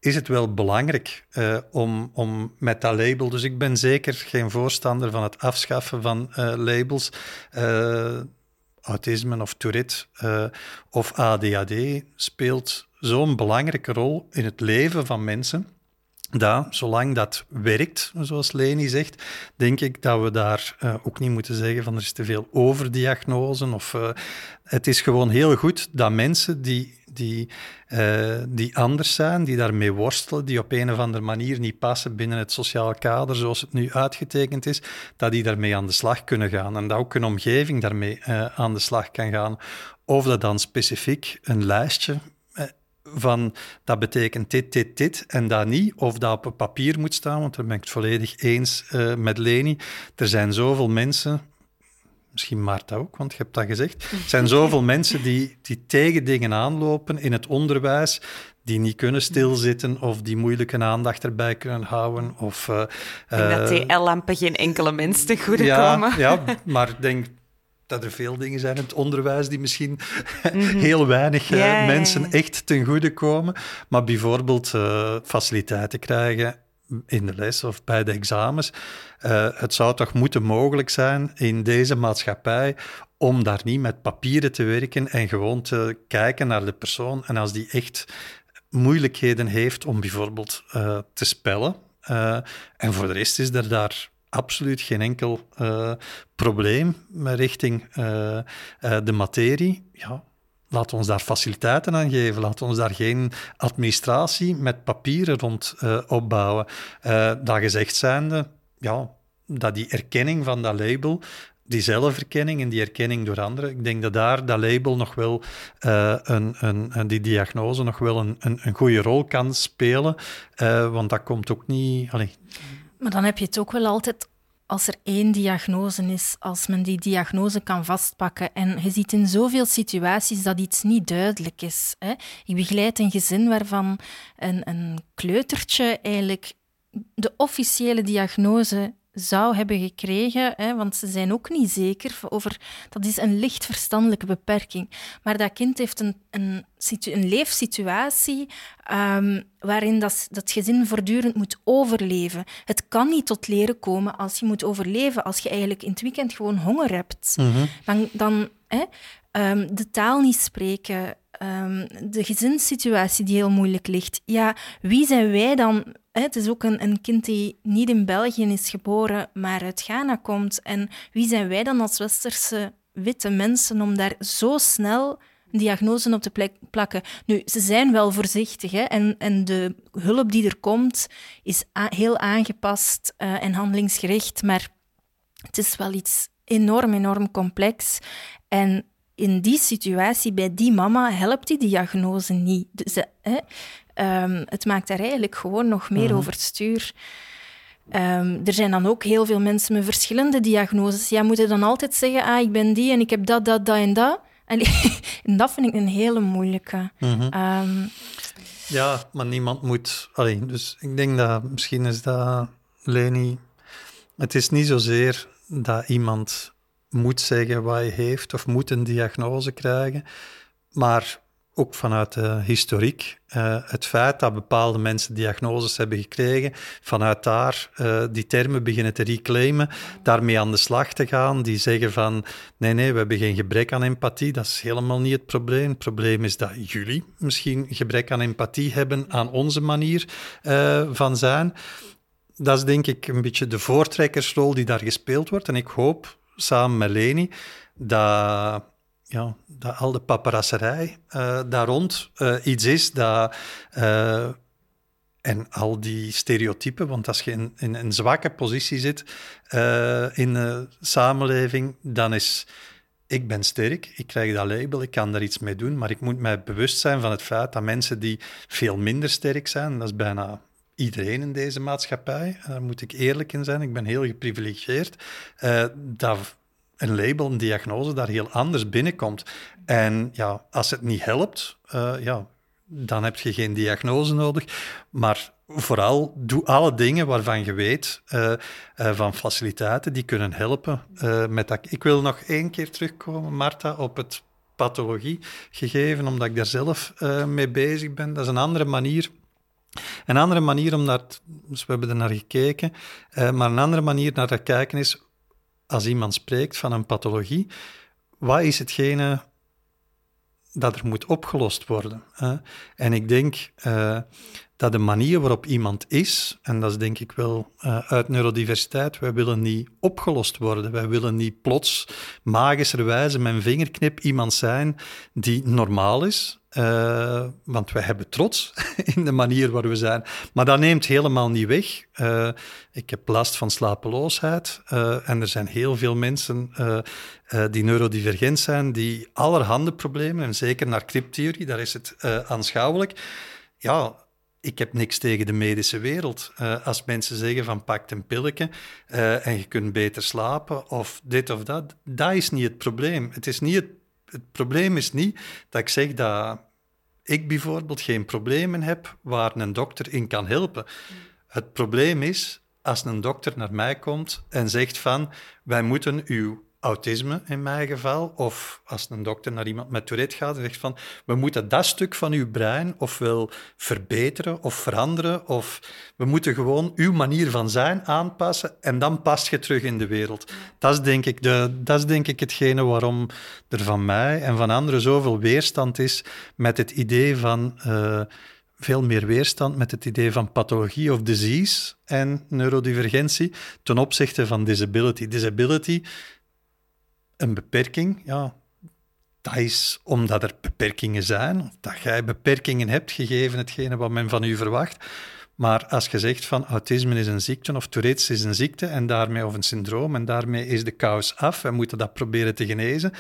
is het wel belangrijk uh, om, om met dat label. Dus ik ben zeker geen voorstander van het afschaffen van uh, labels. Uh, autisme of Tourette of ADHD speelt zo'n belangrijke rol in het leven van mensen. Dat, zolang dat werkt, zoals Leni zegt, denk ik dat we daar ook niet moeten zeggen van er is te veel overdiagnose. Of, het is gewoon heel goed dat mensen die die, uh, die anders zijn, die daarmee worstelen, die op een of andere manier niet passen binnen het sociaal kader zoals het nu uitgetekend is, dat die daarmee aan de slag kunnen gaan en dat ook een omgeving daarmee aan de slag kan gaan. Of dat dan specifiek een lijstje van dat betekent dit, dit, dit en dat niet, of dat op papier moet staan, want daar ben ik het volledig eens met Leni. Er zijn zoveel mensen, misschien Maarta ook, want je hebt dat gezegd. Er zijn zoveel [laughs] mensen die, die tegen dingen aanlopen in het onderwijs, die niet kunnen stilzitten of die moeilijke aandacht erbij kunnen houden. Of, uh,
en dat TL-lampen geen enkele mens te goede
ja,
komen.
Ja, [laughs] maar ik denk dat er veel dingen zijn in het onderwijs die misschien [laughs] mm -hmm. heel weinig mensen echt ten goede komen. Maar bijvoorbeeld faciliteiten krijgen in de les of bij de examens. Uh, het zou toch moeten mogelijk zijn in deze maatschappij om daar niet met papieren te werken en gewoon te kijken naar de persoon. En als die echt moeilijkheden heeft om bijvoorbeeld uh, te spellen, en voor de rest is er daar absoluut geen enkel probleem richting de materie. Ja, Laat ons daar faciliteiten aan geven. Laat ons daar geen administratie met papieren rond uh, opbouwen. Uh, dat gezegd zijnde, ja, dat die erkenning van dat label die zelferkenning en die erkenning door anderen, ik denk dat daar dat label nog wel, uh, een, een, die diagnose nog wel een, een, goede rol kan spelen. Uh, want dat komt ook niet. Allee.
Maar dan heb je het ook wel altijd als er één diagnose is, als men die diagnose kan vastpakken. En je ziet in zoveel situaties dat iets niet duidelijk is. Hè. Ik begeleid een gezin waarvan een, een kleutertje eigenlijk de officiële diagnose zou hebben gekregen, hè, want ze zijn ook niet zeker over... Dat is een licht verstandelijke beperking. Maar dat kind heeft een, een, een leefsituatie um, waarin dat, dat gezin voortdurend moet overleven. Het kan niet tot leren komen als je moet overleven, als je eigenlijk in het weekend gewoon honger hebt.
Mhm.
Dan, dan hè, um, de taal niet spreken, um, de gezinssituatie die heel moeilijk ligt. Ja, wie zijn wij dan het is ook een, kind die niet in België is geboren, maar uit Ghana komt. En wie zijn wij dan als westerse witte mensen om daar zo snel een diagnose op te plakken? Nu, ze zijn wel voorzichtig hè? En, en de hulp die er komt is heel aangepast uh, en handelingsgericht, maar het is wel iets enorm, enorm complex. En in die situatie, bij die mama, helpt die diagnose niet. Dus, hè, Um, het maakt daar eigenlijk gewoon nog meer mm over het stuur. Um, er zijn dan ook heel veel mensen met verschillende diagnoses. Ja, moeten dan altijd zeggen, ah, ik ben die en ik heb dat, dat, dat en dat. En, en [laughs] dat vind ik een hele moeilijke.
Mm
um,
ja, maar niemand moet... Allee, dus ik denk dat misschien is dat, Leni... Het is niet zozeer dat iemand moet zeggen wat hij heeft of moet een diagnose krijgen, maar ook vanuit de historiek, uh, het feit dat bepaalde mensen diagnoses hebben gekregen, vanuit daar uh, die termen beginnen te reclaimen, daarmee aan de slag te gaan, die zeggen van nee, nee, we hebben geen gebrek aan empathie, dat is helemaal niet het probleem. Het probleem is dat jullie misschien gebrek aan empathie hebben aan onze manier uh, van zijn. Dat is denk ik een beetje de voortrekkersrol die daar gespeeld wordt en ik hoop samen met Leni dat ja, dat al de paparasserij uh, daar rond uh, iets is dat. Uh, en al die stereotypen, want als je in, in een zwakke positie zit in de samenleving, dan is ik ben sterk, ik krijg dat label, ik kan daar iets mee doen, maar ik moet mij bewust zijn van het feit dat mensen die veel minder sterk zijn, dat is bijna iedereen in deze maatschappij, daar moet ik eerlijk in zijn, ik ben heel geprivilegieerd, dat een label, een diagnose daar heel anders binnenkomt. En ja, als het niet helpt, uh, ja, dan heb je geen diagnose nodig. Maar vooral doe alle dingen waarvan je weet, uh, uh, van faciliteiten die kunnen helpen met dat. Ik wil nog één keer terugkomen, Marta, op het pathologie gegeven, omdat ik daar zelf mee bezig ben. Dat is een andere manier. Een andere manier om naar, dus we hebben er naar gekeken, maar een andere manier naar te kijken is als iemand spreekt van een pathologie, wat is hetgene dat er moet opgelost worden? Hè? En ik denk uh, dat de manier waarop iemand is, en dat is denk ik wel uh, uit neurodiversiteit, wij willen niet opgelost worden. Wij willen niet plots magischerwijze met een vingerknip iemand zijn die normaal is, uh, want wij hebben trots [laughs] in de manier waar we zijn. Maar dat neemt helemaal niet weg. Uh, ik heb last van slapeloosheid. Uh, en er zijn heel veel mensen die neurodivergent zijn, die allerhande problemen, en zeker naar crypttheorie, daar is het aanschouwelijk. Ja, ik heb niks tegen de medische wereld. Als mensen zeggen van pak een pilletje en je kunt beter slapen of dit of dat, dat is niet het probleem. Het, is niet het, het probleem is niet dat ik zeg dat ik bijvoorbeeld geen problemen heb waar een dokter in kan helpen. Het probleem is als een dokter naar mij komt en zegt van wij moeten uw autisme in mijn geval, of als een dokter naar iemand met Tourette gaat en zegt van we moeten dat stuk van uw brein ofwel verbeteren of veranderen, of we moeten gewoon uw manier van zijn aanpassen en dan past je terug in de wereld. Dat is denk ik, de, dat is denk ik hetgene waarom er van mij en van anderen zoveel weerstand is met het idee van... Uh, veel meer weerstand met het idee van pathologie of disease en neurodivergentie ten opzichte van disability. Disability een beperking, ja, dat is omdat er beperkingen zijn, dat jij beperkingen hebt, gegeven hetgene wat men van u verwacht. Maar als je zegt van autisme is een ziekte of Tourette's is een ziekte en daarmee of een syndroom en daarmee is de kous af en moeten dat proberen te genezen,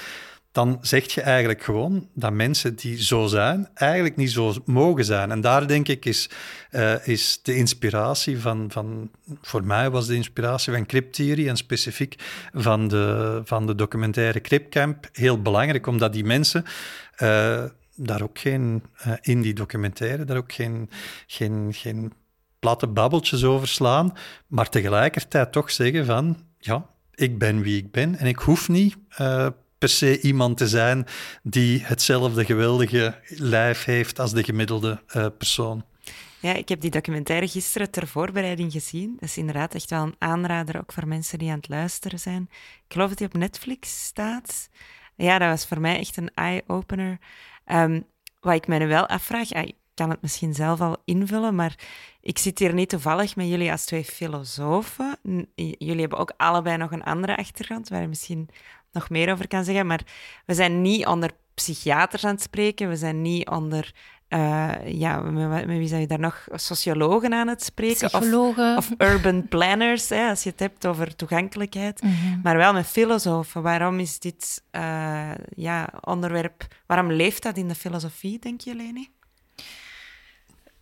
dan zeg je eigenlijk gewoon dat mensen die zo zijn, eigenlijk niet zo mogen zijn. En daar denk ik is, uh, is de inspiratie van, van, voor mij was de inspiratie van Cryptheory en specifiek van de, van de documentaire Cryptcamp heel belangrijk, omdat die mensen uh, daar ook geen, uh, in die documentaire, daar ook geen, geen, geen platte babbeltjes over slaan, maar tegelijkertijd toch zeggen van, ja, ik ben wie ik ben en ik hoef niet per iemand te zijn die hetzelfde geweldige lijf heeft als de gemiddelde uh, persoon.
Ja, ik heb die documentaire gisteren ter voorbereiding gezien. Dat is inderdaad echt wel een aanrader, ook voor mensen die aan het luisteren zijn. Ik geloof dat die op Netflix staat. Ja, dat was voor mij echt een eye-opener. Um, wat ik mij nu wel afvraag, ik kan het misschien zelf al invullen, maar ik zit hier niet toevallig met jullie als twee filosofen. Jullie hebben ook allebei nog een andere achtergrond, waar misschien nog meer over kan zeggen. Maar we zijn niet onder psychiaters aan het spreken. We zijn niet onder. Uh, ja, met, wie zijn je daar nog? Sociologen aan het spreken.
Psychologen.
Of, of urban planners, hè, als je het hebt over toegankelijkheid. Mhm. Maar wel met filosofen. Waarom is dit uh, ja, onderwerp... Waarom leeft dat in de filosofie, denk je, Leni?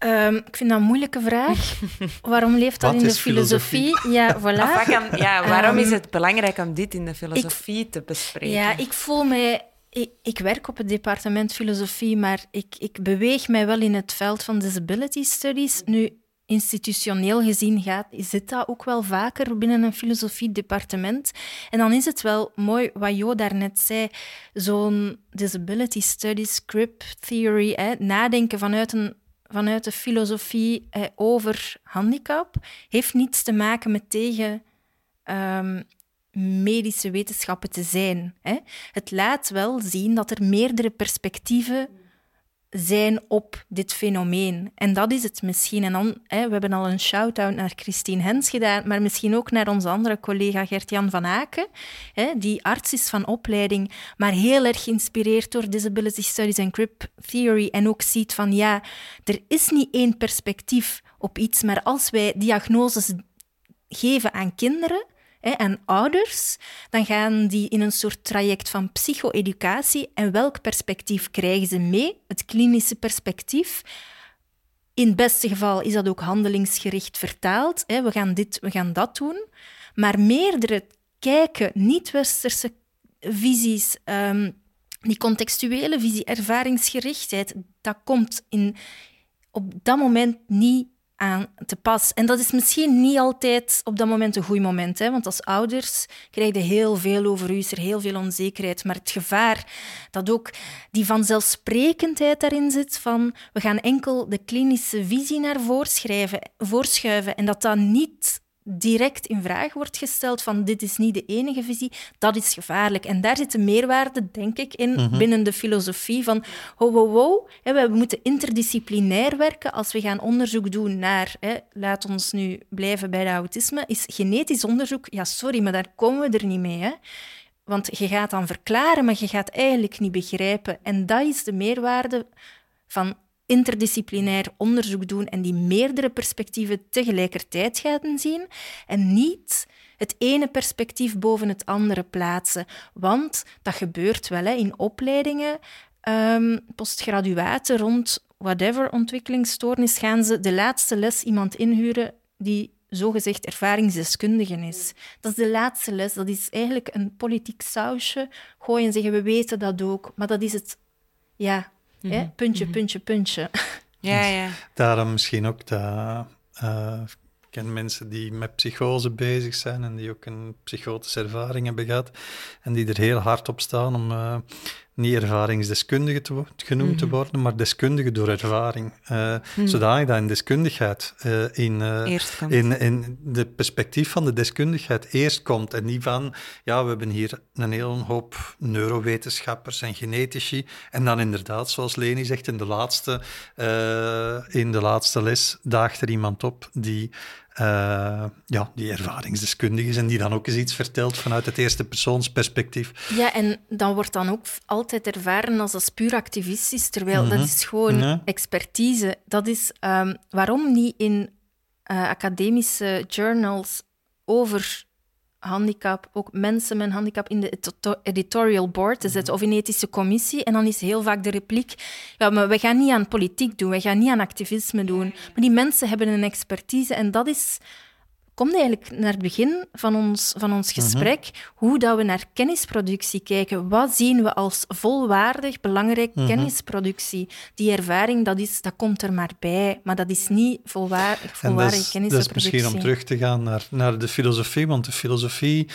Um, ik vind dat een moeilijke vraag. [laughs] Waarom leeft dat in de filosofie?
filosofie? Ja, voilà. ja, waarom is ehm, het belangrijk om dit in de filosofie te bespreken?
Ja, ik voel mij... Ik, ik, werk op het departement filosofie, maar ik, ik beweeg mij wel in het veld van disability studies. Nu, institutioneel gezien gaat, zit dat ook wel vaker binnen een filosofie-departement. En dan is het wel mooi wat Jo daarnet zei, zo'n disability studies, script theory, hè, nadenken vanuit een vanuit de filosofie eh, over handicap heeft niets te maken met tegen um, medische wetenschappen te zijn. Hè. Het laat wel zien dat er meerdere perspectieven zijn op dit fenomeen. En dat is het misschien. En dan, hè, we hebben al een shout-out naar Christine Hens gedaan, maar misschien ook naar onze andere collega Gert-Jan van Aken, hè, die arts is van opleiding, maar heel erg geïnspireerd door Disability Studies en Crip Theory en ook ziet van ja, er is niet één perspectief op iets, maar als wij diagnoses geven aan kinderen, en ouders, dan gaan die in een soort traject van psycho-educatie. En welk perspectief krijgen ze mee? Het klinische perspectief. In het beste geval is dat ook handelingsgericht vertaald. We gaan dit, we gaan dat doen. Maar meerdere kijken, niet-westerse visies, um, die contextuele visie, ervaringsgerichtheid, dat komt in, op dat moment niet te pas. En dat is misschien niet altijd op dat moment een goed moment, hè? want als ouders krijg je heel veel over u, is er heel veel onzekerheid. Maar het gevaar dat ook die vanzelfsprekendheid daarin zit van we gaan enkel de klinische visie naar voorschrijven, voorschuiven en dat dat niet direct in vraag wordt gesteld van dit is niet de enige visie, dat is gevaarlijk. En daar zit de meerwaarde, denk ik, in mhm. binnen de filosofie van ho, ho, ho, we moeten interdisciplinair werken als we gaan onderzoek doen naar, hè, laat ons nu blijven bij de autisme, is genetisch onderzoek, ja sorry, maar daar komen we er niet mee. Hè. Want je gaat dan verklaren, maar je gaat eigenlijk niet begrijpen. En dat is de meerwaarde van interdisciplinair onderzoek doen en die meerdere perspectieven tegelijkertijd gaan zien en niet het ene perspectief boven het andere plaatsen. Want dat gebeurt wel hè, in opleidingen, um, postgraduaten rond whatever ontwikkelingsstoornis, gaan ze de laatste les iemand inhuren die zogezegd ervaringsdeskundige is. Dat is de laatste les. Dat is eigenlijk een politiek sausje. Gooien en zeggen, we weten dat ook. Maar dat is het, ja, Mm Puntje, mhm. puntje, puntje.
Ja, ja.
Daarom misschien ook dat... Uh, ik ken mensen die met psychose bezig zijn en die ook een psychotische ervaring hebben gehad en die er heel hard op staan om uh, niet ervaringsdeskundige te, genoemd te mhm. worden, maar deskundige door ervaring. Uh, Zodanig dat in deskundigheid, uh, in, uh, in, in de perspectief van de deskundigheid eerst komt. En niet van, ja, we hebben hier een hele hoop neurowetenschappers en genetici. En dan inderdaad, zoals Leni zegt, in de laatste, in de laatste les daagt er iemand op die uh, ja, die ervaringsdeskundige is en die dan ook eens iets vertelt vanuit het eerste persoonsperspectief.
Ja, en dan wordt dan ook altijd ervaren als dat puur activistisch, terwijl dat mhm. is gewoon expertise. Dat is um, waarom niet in eh, academische journals over handicap, ook mensen met een handicap in de editorial board te zetten mhm. of in ethische commissie. En dan is heel vaak de repliek, ja, maar we gaan niet aan politiek doen, we gaan niet aan activisme doen. Maar die mensen hebben een expertise en dat is komt eigenlijk naar het begin van ons, van ons mhm. gesprek, hoe dat we naar kennisproductie kijken. Wat zien we als volwaardig, belangrijk mhm. kennisproductie? Die ervaring, dat, is, dat komt er maar bij, maar dat is niet volwaardig, volwaardige kennisproductie.
Dat is misschien om terug te gaan naar, naar de filosofie, want de filosofie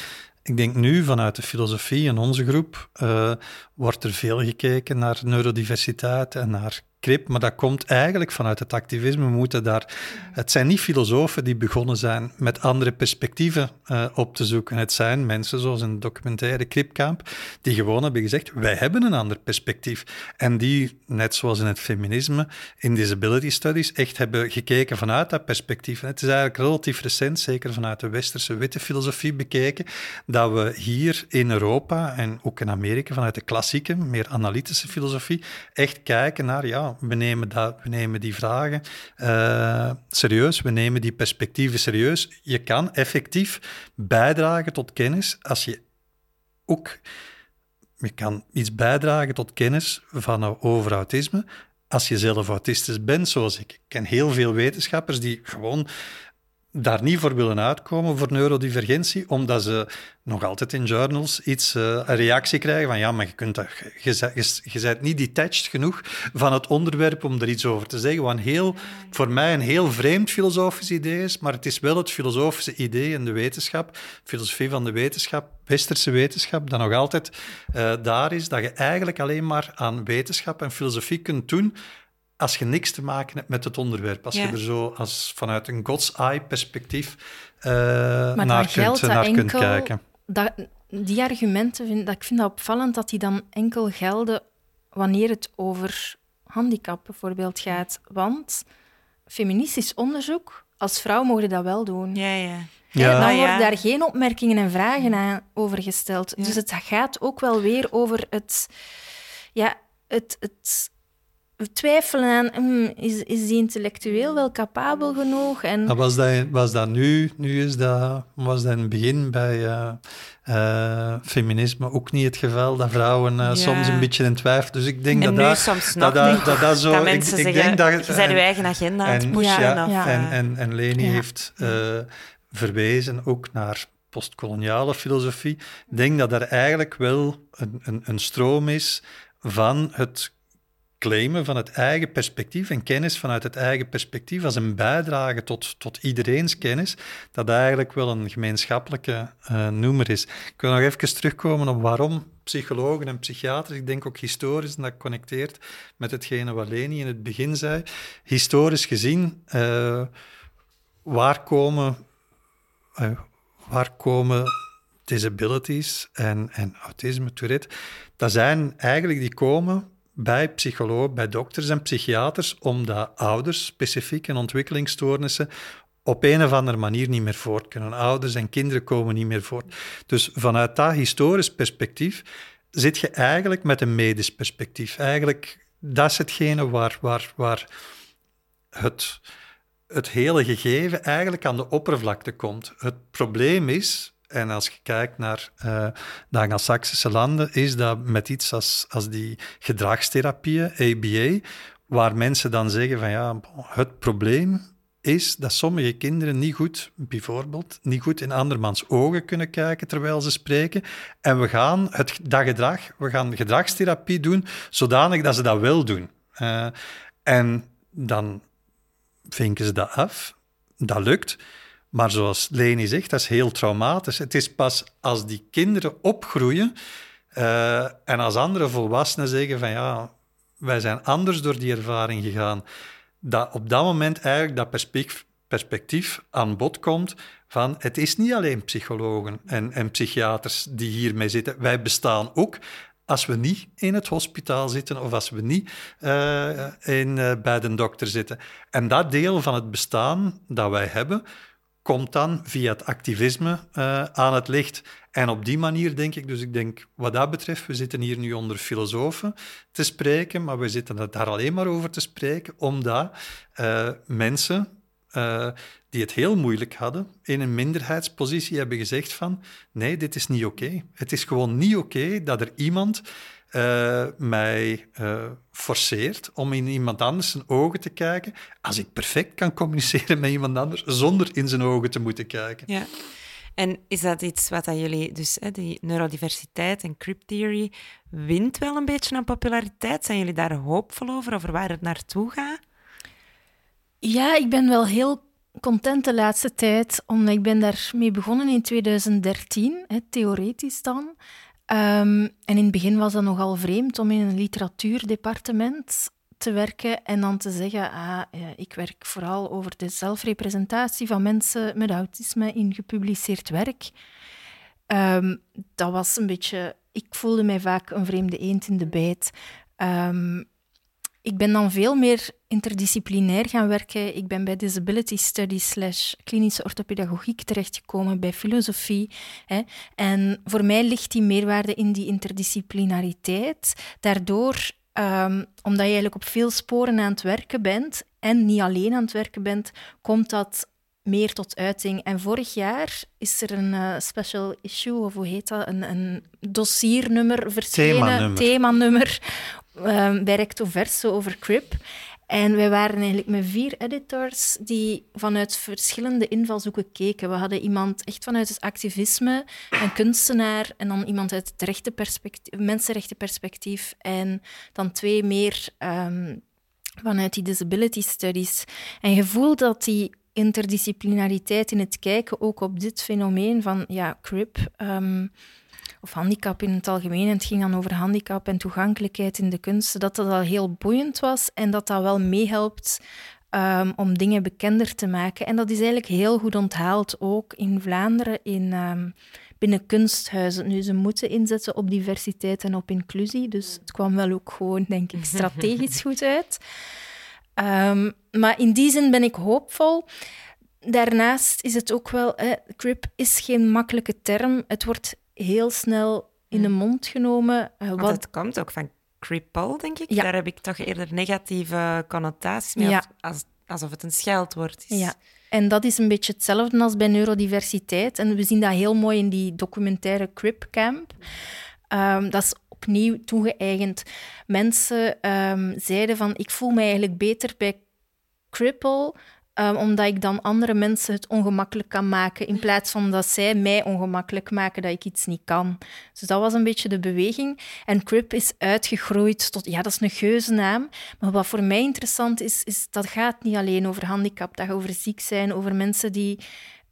ik denk nu vanuit de filosofie in onze groep uh, wordt er veel gekeken naar neurodiversiteit en naar krip, maar dat komt eigenlijk vanuit het activisme. We moeten daar, het zijn niet filosofen die begonnen zijn met andere perspectieven uh, op te zoeken. Het zijn mensen zoals een documentaire Kripkamp, die gewoon hebben gezegd, wij hebben een ander perspectief. En die, net zoals in het feminisme, in disability studies, echt hebben gekeken vanuit dat perspectief. Het is eigenlijk relatief recent, zeker vanuit de westerse witte filosofie bekeken, dat we hier in Europa en ook in Amerika, vanuit de klassieke, meer analytische filosofie, echt kijken naar, ja, we nemen, dat, we nemen die vragen uh, serieus, we nemen die perspectieven serieus. Je kan effectief bijdragen tot kennis als je ook... Je kan iets bijdragen tot kennis van over autisme als je zelf autistisch bent, zoals ik. Ik ken heel veel wetenschappers die gewoon daar niet voor willen uitkomen voor neurodivergentie, omdat ze nog altijd in journals iets, uh, een reactie krijgen van ja, maar je, kunt dat, je, je, je bent niet detached genoeg van het onderwerp om er iets over te zeggen. Wat heel, voor mij een heel vreemd filosofisch idee is, maar het is wel het filosofische idee in de wetenschap, filosofie van de wetenschap, westerse wetenschap, dat nog altijd uh, daar is, dat je eigenlijk alleen maar aan wetenschap en filosofie kunt doen als je niks te maken hebt met het onderwerp. Als je er zo als vanuit een God's eye perspectief uh, naar, kunt, naar kunt kijken.
Dat, die argumenten, vind, dat, ik vind dat opvallend dat die dan enkel gelden wanneer het over handicap bijvoorbeeld gaat. Want feministisch onderzoek, als vrouw mogen dat wel doen.
Ja, ja.
Ja. Dan worden daar geen opmerkingen en vragen aan over gesteld. Dus het gaat ook wel weer over het... Ja, het, het we twijfelen aan, hmm, is, is die intellectueel wel capabel genoeg? En...
was, dat, was dat nu, nu is dat, was dat in het begin bij uh, uh, feminisme ook niet het geval, dat vrouwen uh, ja. soms een beetje in twijfel. Dus ik denk
en
dat,
nu
dat,
soms
dat,
dat,
dat, dat, zo...
Dat mensen
ik,
zeggen,
ik denk dat,
je bent je eigen agenda aan het
pushen.
Ja,
ja. En, en, en Leni heeft verwezen ook naar postkoloniale filosofie. Ik denk dat er eigenlijk wel een, een, een stroom is van het claimen van het eigen perspectief en kennis vanuit het eigen perspectief als een bijdrage tot, tot iedereen's kennis, dat eigenlijk wel een gemeenschappelijke uh, noemer is. Ik wil nog even terugkomen op waarom psychologen en psychiaters, ik denk ook historisch, en dat connecteert met hetgene wat Leni in het begin zei. Historisch gezien, uh, waar komen... Uh, waar komen disabilities en, en autisme, Tourette, dat zijn eigenlijk die komen bij psychologen, bij dokters en psychiaters, omdat ouders specifiek in ontwikkelingsstoornissen op een of andere manier niet meer voort kunnen. Ouders en kinderen komen niet meer voort. Dus vanuit dat historisch perspectief zit je eigenlijk met een medisch perspectief. Eigenlijk, dat is hetgene waar, waar, waar het, het hele gegeven eigenlijk aan de oppervlakte komt. Het probleem is, en als je kijkt naar uh, de Anglo-Saxische landen, is dat met iets als, als die gedragstherapieën, ABA, waar mensen dan zeggen van ja, het probleem is dat sommige kinderen niet goed, bijvoorbeeld, niet goed in andermans ogen kunnen kijken terwijl ze spreken. En we gaan het, dat gedrag, we gaan gedragstherapie doen, zodanig dat ze dat wel doen. Uh, en dan vinken ze dat af. Dat lukt. Maar zoals Leni zegt, dat is heel traumatisch. Het is pas als die kinderen opgroeien uh, en als andere volwassenen zeggen van ja, wij zijn anders door die ervaring gegaan, dat op dat moment eigenlijk dat perspectief, aan bod komt van het is niet alleen psychologen en, en psychiaters die hiermee zitten. Wij bestaan ook als we niet in het hospitaal zitten of als we niet uh, in, uh, bij de dokter zitten. En dat deel van het bestaan dat wij hebben, komt dan via het activisme uh, aan het licht. En op die manier denk ik, dus ik denk wat dat betreft, we zitten hier nu onder filosofen te spreken, maar we zitten daar alleen maar over te spreken, omdat uh, mensen uh, die het heel moeilijk hadden, in een minderheidspositie hebben gezegd van nee, dit is niet oké. Het is gewoon niet oké dat er iemand uh, mij uh, forceert om in iemand anders zijn ogen te kijken, als ik perfect kan communiceren met iemand anders zonder in zijn ogen te moeten kijken.
Ja. En is dat iets wat dat jullie, dus hè, die neurodiversiteit en crypt theory, wint wel een beetje aan populariteit? Zijn jullie daar hoopvol over, over waar het naartoe gaat?
Ja, ik ben wel heel content de laatste tijd, omdat ik ben daarmee begonnen in 2013, hè, theoretisch dan. Um, en in het begin was dat nogal vreemd om in een literatuurdepartement te werken en dan te zeggen, ah, ik werk vooral over de zelfrepresentatie van mensen met autisme in gepubliceerd werk. Um, dat was een beetje... Ik voelde mij vaak een vreemde eend in de bijt. Um, ik ben dan veel meer interdisciplinair gaan werken. Ik ben bij disability studies slash klinische orthopedagogiek terechtgekomen, bij filosofie. Hè. En voor mij ligt die meerwaarde in die interdisciplinariteit. Daardoor, um, omdat je eigenlijk op veel sporen aan het werken bent en niet alleen aan het werken bent, komt dat meer tot uiting. En vorig jaar is er een uh, special issue, of hoe heet dat, een, een dossiernummer verschenen,
themanummer,
themanummer um, bij Recto Verso over CRIP. En wij waren eigenlijk met vier editors die vanuit verschillende invalshoeken keken. We hadden iemand echt vanuit het activisme, een kunstenaar, en dan iemand uit het rechtenperspectief, mensenrechtenperspectief, en dan twee meer um, vanuit die disability studies. En je voelt dat die interdisciplinariteit in het kijken ook op dit fenomeen van ja, CRIP... Um, of handicap in het algemeen. En het ging dan over handicap en toegankelijkheid in de kunsten. Dat dat al heel boeiend was en dat dat wel meehelpt um, om dingen bekender te maken. En dat is eigenlijk heel goed onthaald, ook in Vlaanderen, in, um, binnen kunsthuizen. Nu, ze moeten inzetten op diversiteit en op inclusie. Dus het kwam wel ook gewoon, denk ik, strategisch [laughs] goed uit. Um, maar in die zin ben ik hoopvol. Daarnaast is het ook wel, eh, CRIP is geen makkelijke term. Het wordt heel snel in de mm. mond genomen.
Uh, wat... het komt ook van cripple, denk ik. Daar heb ik toch eerder negatieve connotaties mee, ja. als, alsof het een scheldwoord is.
Ja, en dat is een beetje hetzelfde als bij neurodiversiteit. En we zien dat heel mooi in die documentaire Crip Camp. Um, dat is opnieuw toegeëigend. Mensen um, zeiden van, ik voel me eigenlijk beter bij cripple Um, omdat ik dan andere mensen het ongemakkelijk kan maken, in plaats van dat zij mij ongemakkelijk maken dat ik iets niet kan. Dus dat was een beetje de beweging. En Crip is uitgegroeid tot, ja, dat is een geuzennaam. Maar wat voor mij interessant is, is dat gaat niet alleen over handicap, dat gaat over ziek zijn, over mensen die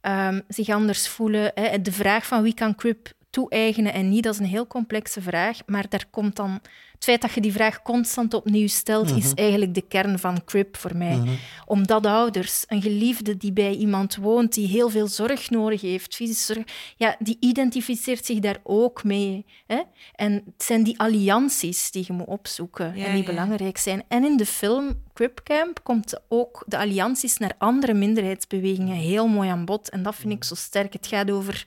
um, zich anders voelen. Hè. De vraag van wie kan Crip toe-eigenen en niet, dat is een heel complexe vraag. Maar daar komt dan het feit dat je die vraag constant opnieuw stelt, is mhm. eigenlijk de kern van CRIP voor mij. Mm Omdat ouders, een geliefde die bij iemand woont, die heel veel zorg nodig heeft, fysische zorg, ja, die identificeert zich daar ook mee. Hè? En het zijn die allianties die je moet opzoeken en die belangrijk zijn. En in de film Crip Camp komt ook de allianties naar andere minderheidsbewegingen heel mooi aan bod. En dat vind ik zo sterk. Het gaat over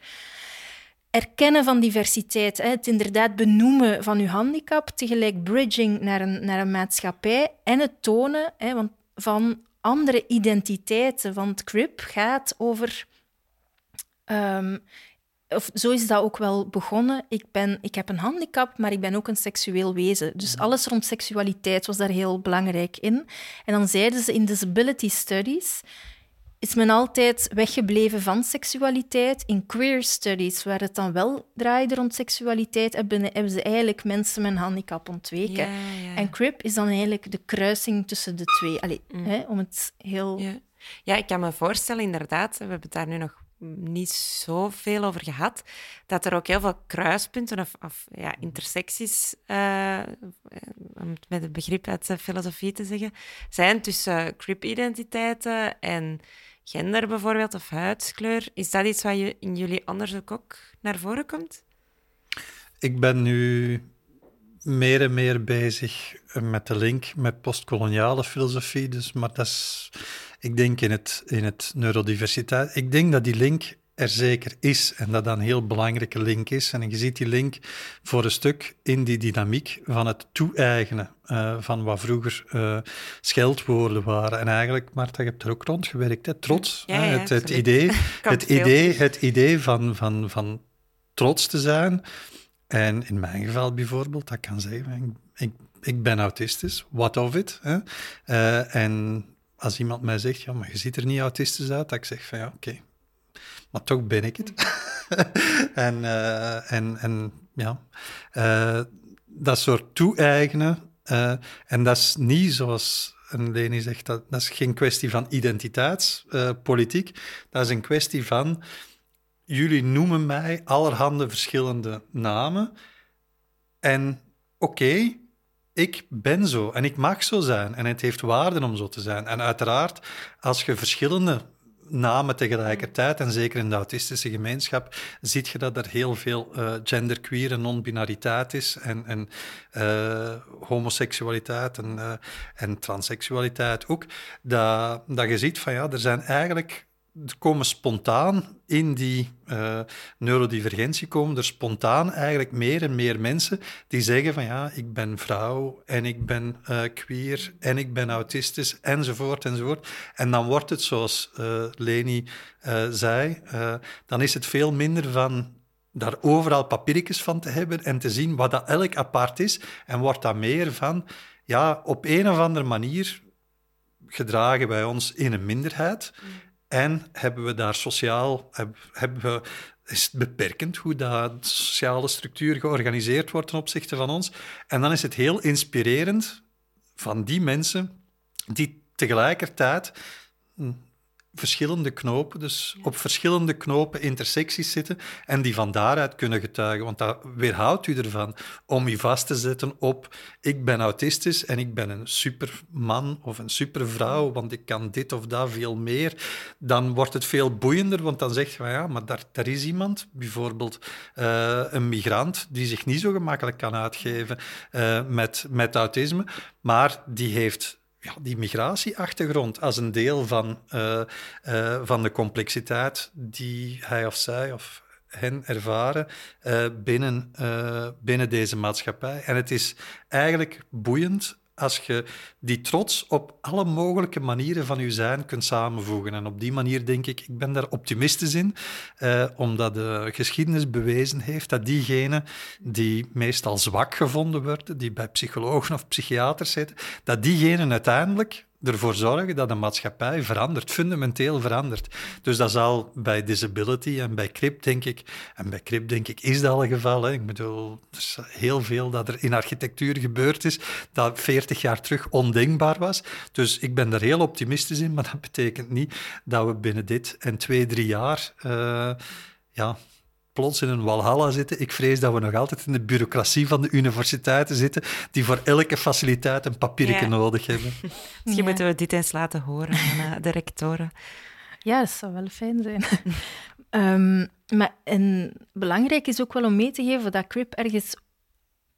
erkennen van diversiteit, hè, het inderdaad benoemen van uw handicap, tegelijk bridging naar een, naar een maatschappij en het tonen hè, want van andere identiteiten. Want CRIP gaat over. Um, of zo is dat ook wel begonnen. Ik, ben, ik heb een handicap, maar ik ben ook een seksueel wezen. Dus mhm. alles rond seksualiteit was daar heel belangrijk in. En dan zeiden ze in disability studies is men altijd weggebleven van seksualiteit. In queer studies, waar het dan wel draaide rond seksualiteit, hebben, hebben ze eigenlijk mensen met een handicap ontweken. En CRIP is dan eigenlijk de kruising tussen de twee. Allee, mm. hè, om het heel...
Ja. ja, ik kan me voorstellen, inderdaad, we hebben het daar nu nog niet zoveel over gehad, dat er ook heel veel kruispunten of, of ja, intersecties, uh, om het met het begrip uit de filosofie te zeggen, zijn tussen CRIP-identiteiten en gender bijvoorbeeld of huidskleur. Is dat iets wat je in jullie onderzoek ook naar voren komt?
Ik ben nu meer en meer bezig met de link met postkoloniale filosofie. Dus, maar dat is, ik denk in het, in het neurodiversiteit, ik denk dat die link er zeker is en dat dat een heel belangrijke link is. En je ziet die link voor een stuk in die dynamiek van het toe-eigenen uh, van wat vroeger uh, scheldwoorden waren. En eigenlijk, Marta, je hebt er ook rond gewerkt, hè? trots.
Ja, ja,
het, het idee, [laughs] het, idee, het idee van, van, van trots te zijn. En in mijn geval bijvoorbeeld, dat kan zeggen, ik, ik ben autistisch, what of it? Hè? Uh, en als iemand mij zegt, ja, maar je ziet er niet autistisch uit, dat ik zeg van ja, oké, maar toch ben ik het. [laughs] en, uh, en, en ja, uh, dat soort toe-eigenen, uh, en dat is niet zoals en Leni zegt, dat, dat is geen kwestie van identiteitspolitiek, dat is een kwestie van, jullie noemen mij allerhande verschillende namen en oké, okay, ik ben zo en ik mag zo zijn en het heeft waarde om zo te zijn. En uiteraard, als je verschillende namen tegelijkertijd, en zeker in de autistische gemeenschap, zie je dat er heel veel uh, genderqueer en non-binariteit is en, en uh, homoseksualiteit en, uh, en transseksualiteit ook. Dat, dat je ziet van ja, er zijn eigenlijk komen spontaan in die uh, neurodivergentie komen er spontaan eigenlijk meer en meer mensen die zeggen van ja, ik ben vrouw en ik ben uh, queer en ik ben autistisch enzovoort enzovoort. En dan wordt het zoals uh, Leni zei, dan is het veel minder van daar overal papiertjes van te hebben en te zien wat dat elk apart is en wordt dat meer van ja, op een of andere manier gedragen wij ons in een minderheid. Mm. En hebben we daar sociaal, hebben we, is het beperkend hoe dat sociale structuur georganiseerd wordt ten opzichte van ons. En dan is het heel inspirerend van die mensen die tegelijkertijd verschillende knopen, dus op verschillende knopen intersecties zitten en die van daaruit kunnen getuigen. Want dat weerhoudt u ervan om u vast te zetten op ik ben autistisch en ik ben een superman of een supervrouw, want ik kan dit of dat veel meer. Dan wordt het veel boeiender, want dan zeg je, ja, maar daar, daar is iemand, bijvoorbeeld uh, een migrant, die zich niet zo gemakkelijk kan uitgeven uh, met, met autisme, maar die heeft ja, die migratieachtergrond als een deel van, uh, uh, van de complexiteit die hij of zij of hen ervaren uh, binnen, binnen deze maatschappij. En het is eigenlijk boeiend als je die trots op alle mogelijke manieren van je zijn kunt samenvoegen. En op die manier denk ik, ik ben daar optimistisch in, eh, omdat de geschiedenis bewezen heeft dat diegenen die meestal zwak gevonden worden, die bij psychologen of psychiaters zitten, dat diegenen uiteindelijk ervoor zorgen dat de maatschappij verandert, fundamenteel verandert. Dus dat zal bij disability en bij CRIP, denk ik, en bij CRIP, denk ik, is dat al geval. Ik bedoel, er is heel veel dat er in architectuur gebeurd is, dat 40 jaar terug ondenkbaar was. Dus ik ben er heel optimistisch in, maar dat betekent niet dat we binnen dit en twee, drie jaar uh, ja, plots in een walhalla zitten. Ik vrees dat we nog altijd in de bureaucratie van de universiteiten zitten, die voor elke faciliteit een papiertje nodig hebben. [laughs]
Misschien moeten we dit eens laten horen [laughs] aan de rectoren.
Ja, dat zou wel fijn zijn. um, [laughs] maar en belangrijk is ook wel om mee te geven dat CRIP ergens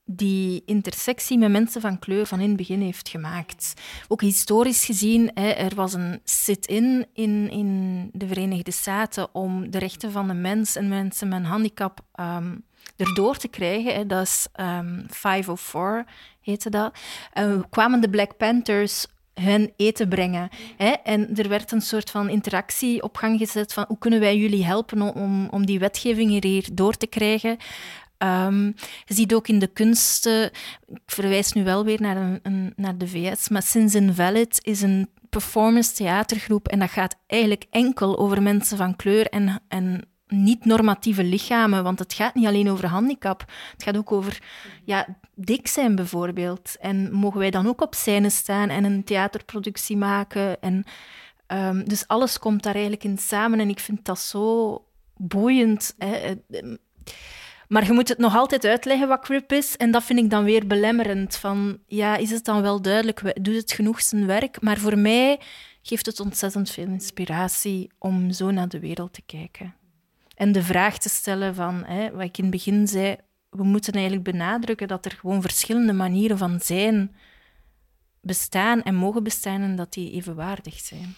die intersectie met mensen van kleur van in het begin heeft gemaakt. Ook historisch gezien, hè, er was een sit-in in, in de Verenigde Staten om de rechten van de mens en mensen met een handicap um, erdoor te krijgen. Hè. Dat is um, 504, heette dat. En kwamen de Black Panthers hun eten brengen. Hè? En er werd een soort van interactie op gang gezet van hoe kunnen wij jullie helpen om, om die wetgeving hier door te krijgen. Um, je ziet ook in de kunsten, ik verwijs nu wel weer naar, een, naar de VS, maar Sins Invalid is een performance theatergroep en dat gaat eigenlijk enkel over mensen van kleur en, en niet-normatieve lichamen, want het gaat niet alleen over handicap, het gaat ook over ja, dik zijn bijvoorbeeld. En mogen wij dan ook op scène staan en een theaterproductie maken? En, um, dus alles komt daar eigenlijk in samen en ik vind dat zo boeiend. Hè. Maar je moet het nog altijd uitleggen wat CRIP is. En dat vind ik dan weer belemmerend. Van, ja, is het dan wel duidelijk? Doet het genoeg zijn werk? Maar voor mij geeft het ontzettend veel inspiratie om zo naar de wereld te kijken. En de vraag te stellen van, hè, wat ik in het begin zei, we moeten eigenlijk benadrukken dat er gewoon verschillende manieren van zijn bestaan en mogen bestaan en dat die evenwaardig zijn.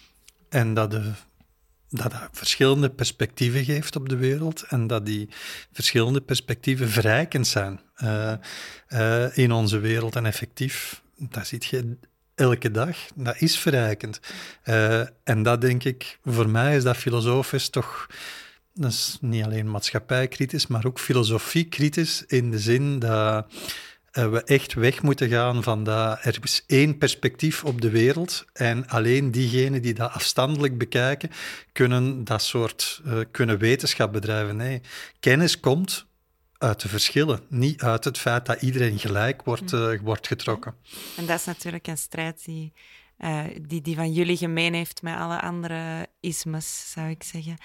En dat de dat dat verschillende perspectieven geeft op de wereld en dat die verschillende perspectieven verrijkend zijn uh, uh, in onze wereld. En effectief, dat ziet je elke dag, dat is verrijkend. Uh, en dat denk ik, voor mij is dat filosofisch toch dat is niet alleen maatschappijkritisch, maar ook filosofie-kritisch in de zin dat uh, we echt weg moeten gaan van dat er is één perspectief op de wereld en alleen diegenen die dat afstandelijk bekijken, kunnen dat soort uh, kunnen wetenschap bedrijven. Nee, kennis komt uit de verschillen, niet uit het feit dat iedereen gelijk wordt, uh, wordt getrokken.
En dat is natuurlijk een strijd die, die, die van jullie gemeen heeft met alle andere ismes, zou ik zeggen.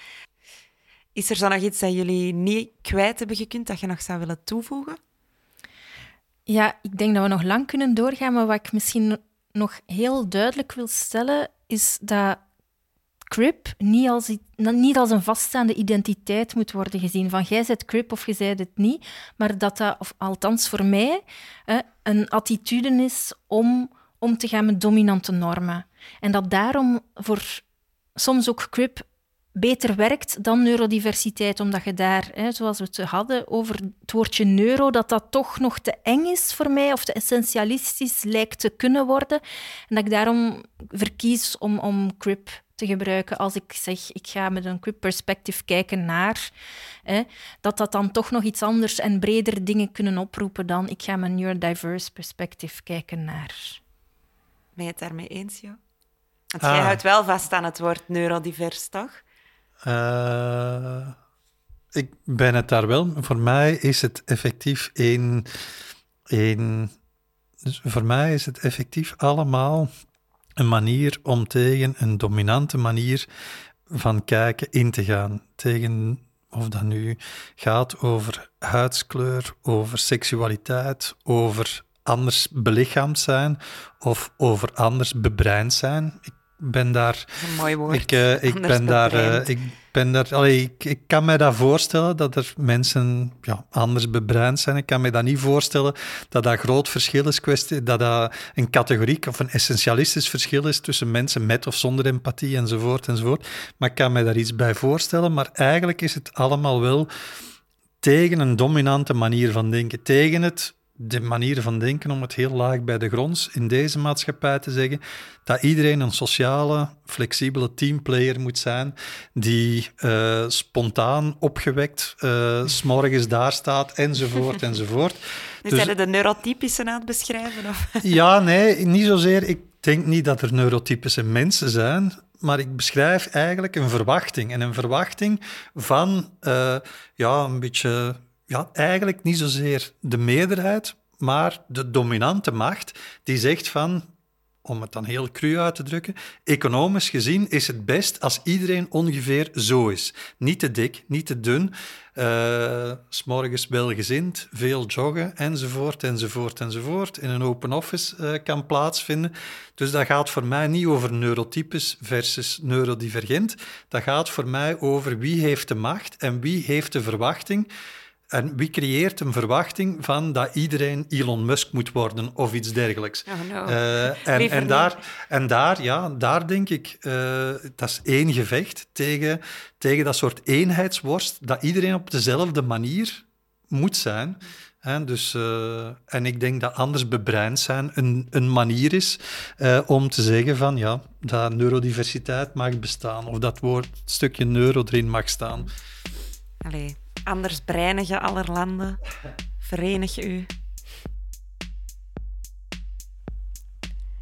Is er zo nog iets dat jullie niet kwijt hebben gekund, dat je nog zou willen toevoegen?
Ja, ik denk dat we nog lang kunnen doorgaan, maar wat ik misschien nog heel duidelijk wil stellen, is dat Crip niet als, niet als een vaststaande identiteit moet worden gezien. Van jij zet Crip of je zei het niet, maar dat dat, of althans voor mij, een attitude is om om te gaan met dominante normen. En dat daarom voor soms ook Crip beter werkt dan neurodiversiteit, omdat je daar, hè, zoals we het hadden over het woordje neuro, dat dat toch nog te eng is voor mij of te essentialistisch lijkt te kunnen worden. En dat ik daarom verkies om, om CRIP te gebruiken als ik zeg ik ga met een CRIP perspectief kijken naar, hè, dat dat dan toch nog iets anders en breder dingen kunnen oproepen dan ik ga met een neurodiverse perspectief kijken naar.
Ben je het daarmee eens, Jo? Want jij ah. houdt wel vast aan het woord neurodivers, toch?
Uh, ik ben het daar wel. Voor mij is het effectief één. dus voor mij is het effectief allemaal een manier om tegen een dominante manier van kijken in te gaan. Tegen of dat nu gaat over huidskleur, over seksualiteit, over anders belichaamd zijn of over anders bebreind zijn. Ben daar.
Een mooi woord.
Ik, uh, ik ben daar. Uh, ik ben daar. Allee, ik, ik kan mij dat voorstellen dat er mensen ja, anders bebreind zijn. Ik kan me dat niet voorstellen dat dat groot verschil is, kwestie, dat dat een categoriek of een essentialistisch verschil is tussen mensen met of zonder empathie enzovoort enzovoort. Maar ik kan me daar iets bij voorstellen. Maar eigenlijk is het allemaal wel tegen een dominante manier van denken, tegen het de manier van denken om het heel laag bij de grond in deze maatschappij te zeggen, dat iedereen een sociale, flexibele teamplayer moet zijn, die uh, spontaan opgewekt, uh, [laughs] s'morgens daar staat, enzovoort, [laughs] enzovoort.
Dus, dus zijn de neurotypische aan het beschrijven? Of? [laughs]
Ja, nee, niet zozeer. Ik denk niet dat er neurotypische mensen zijn, maar ik beschrijf eigenlijk een verwachting. En een verwachting van, uh, ja, een beetje ja, eigenlijk niet zozeer de meerderheid, maar de dominante macht die zegt van, om het dan heel cru uit te drukken, economisch gezien is het best als iedereen ongeveer zo is. Niet te dik, niet te dun, uh, s'morgens welgezind, veel joggen, enzovoort, enzovoort, enzovoort, in een open office uh, kan plaatsvinden. Dus dat gaat voor mij niet over neurotypes versus neurodivergent. Dat gaat voor mij over wie heeft de macht en wie heeft de verwachting en wie creëert een verwachting van dat iedereen Elon Musk moet worden of iets dergelijks?
Oh no. uh,
en, en, daar, en daar, ja, daar denk ik, uh, dat is één gevecht tegen, tegen dat soort eenheidsworst, dat iedereen op dezelfde manier moet zijn. Hè? Dus, uh, en ik denk dat anders bebreind zijn een, een manier is om te zeggen van ja, dat neurodiversiteit mag bestaan of dat woord, stukje neuro erin mag staan.
Allee, Anders breinige aller landen, verenig u.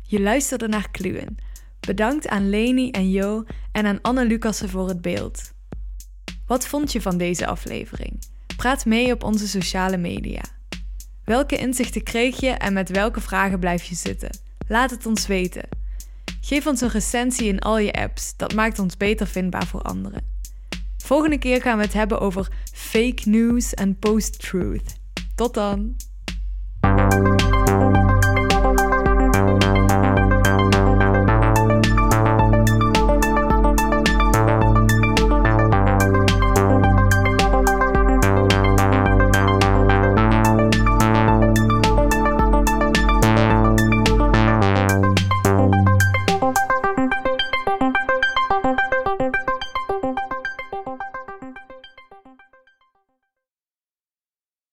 Je luisterde naar Kluwen. Bedankt aan Leni en Jo en aan Anne Lucassen voor het beeld. Wat vond je van deze aflevering? Praat mee op onze sociale media. Welke inzichten kreeg je en met welke vragen blijf je zitten? Laat het ons weten. Geef ons een recensie in al je apps, dat maakt ons beter vindbaar voor anderen. Volgende keer gaan we het hebben over fake news en post-truth. Tot dan!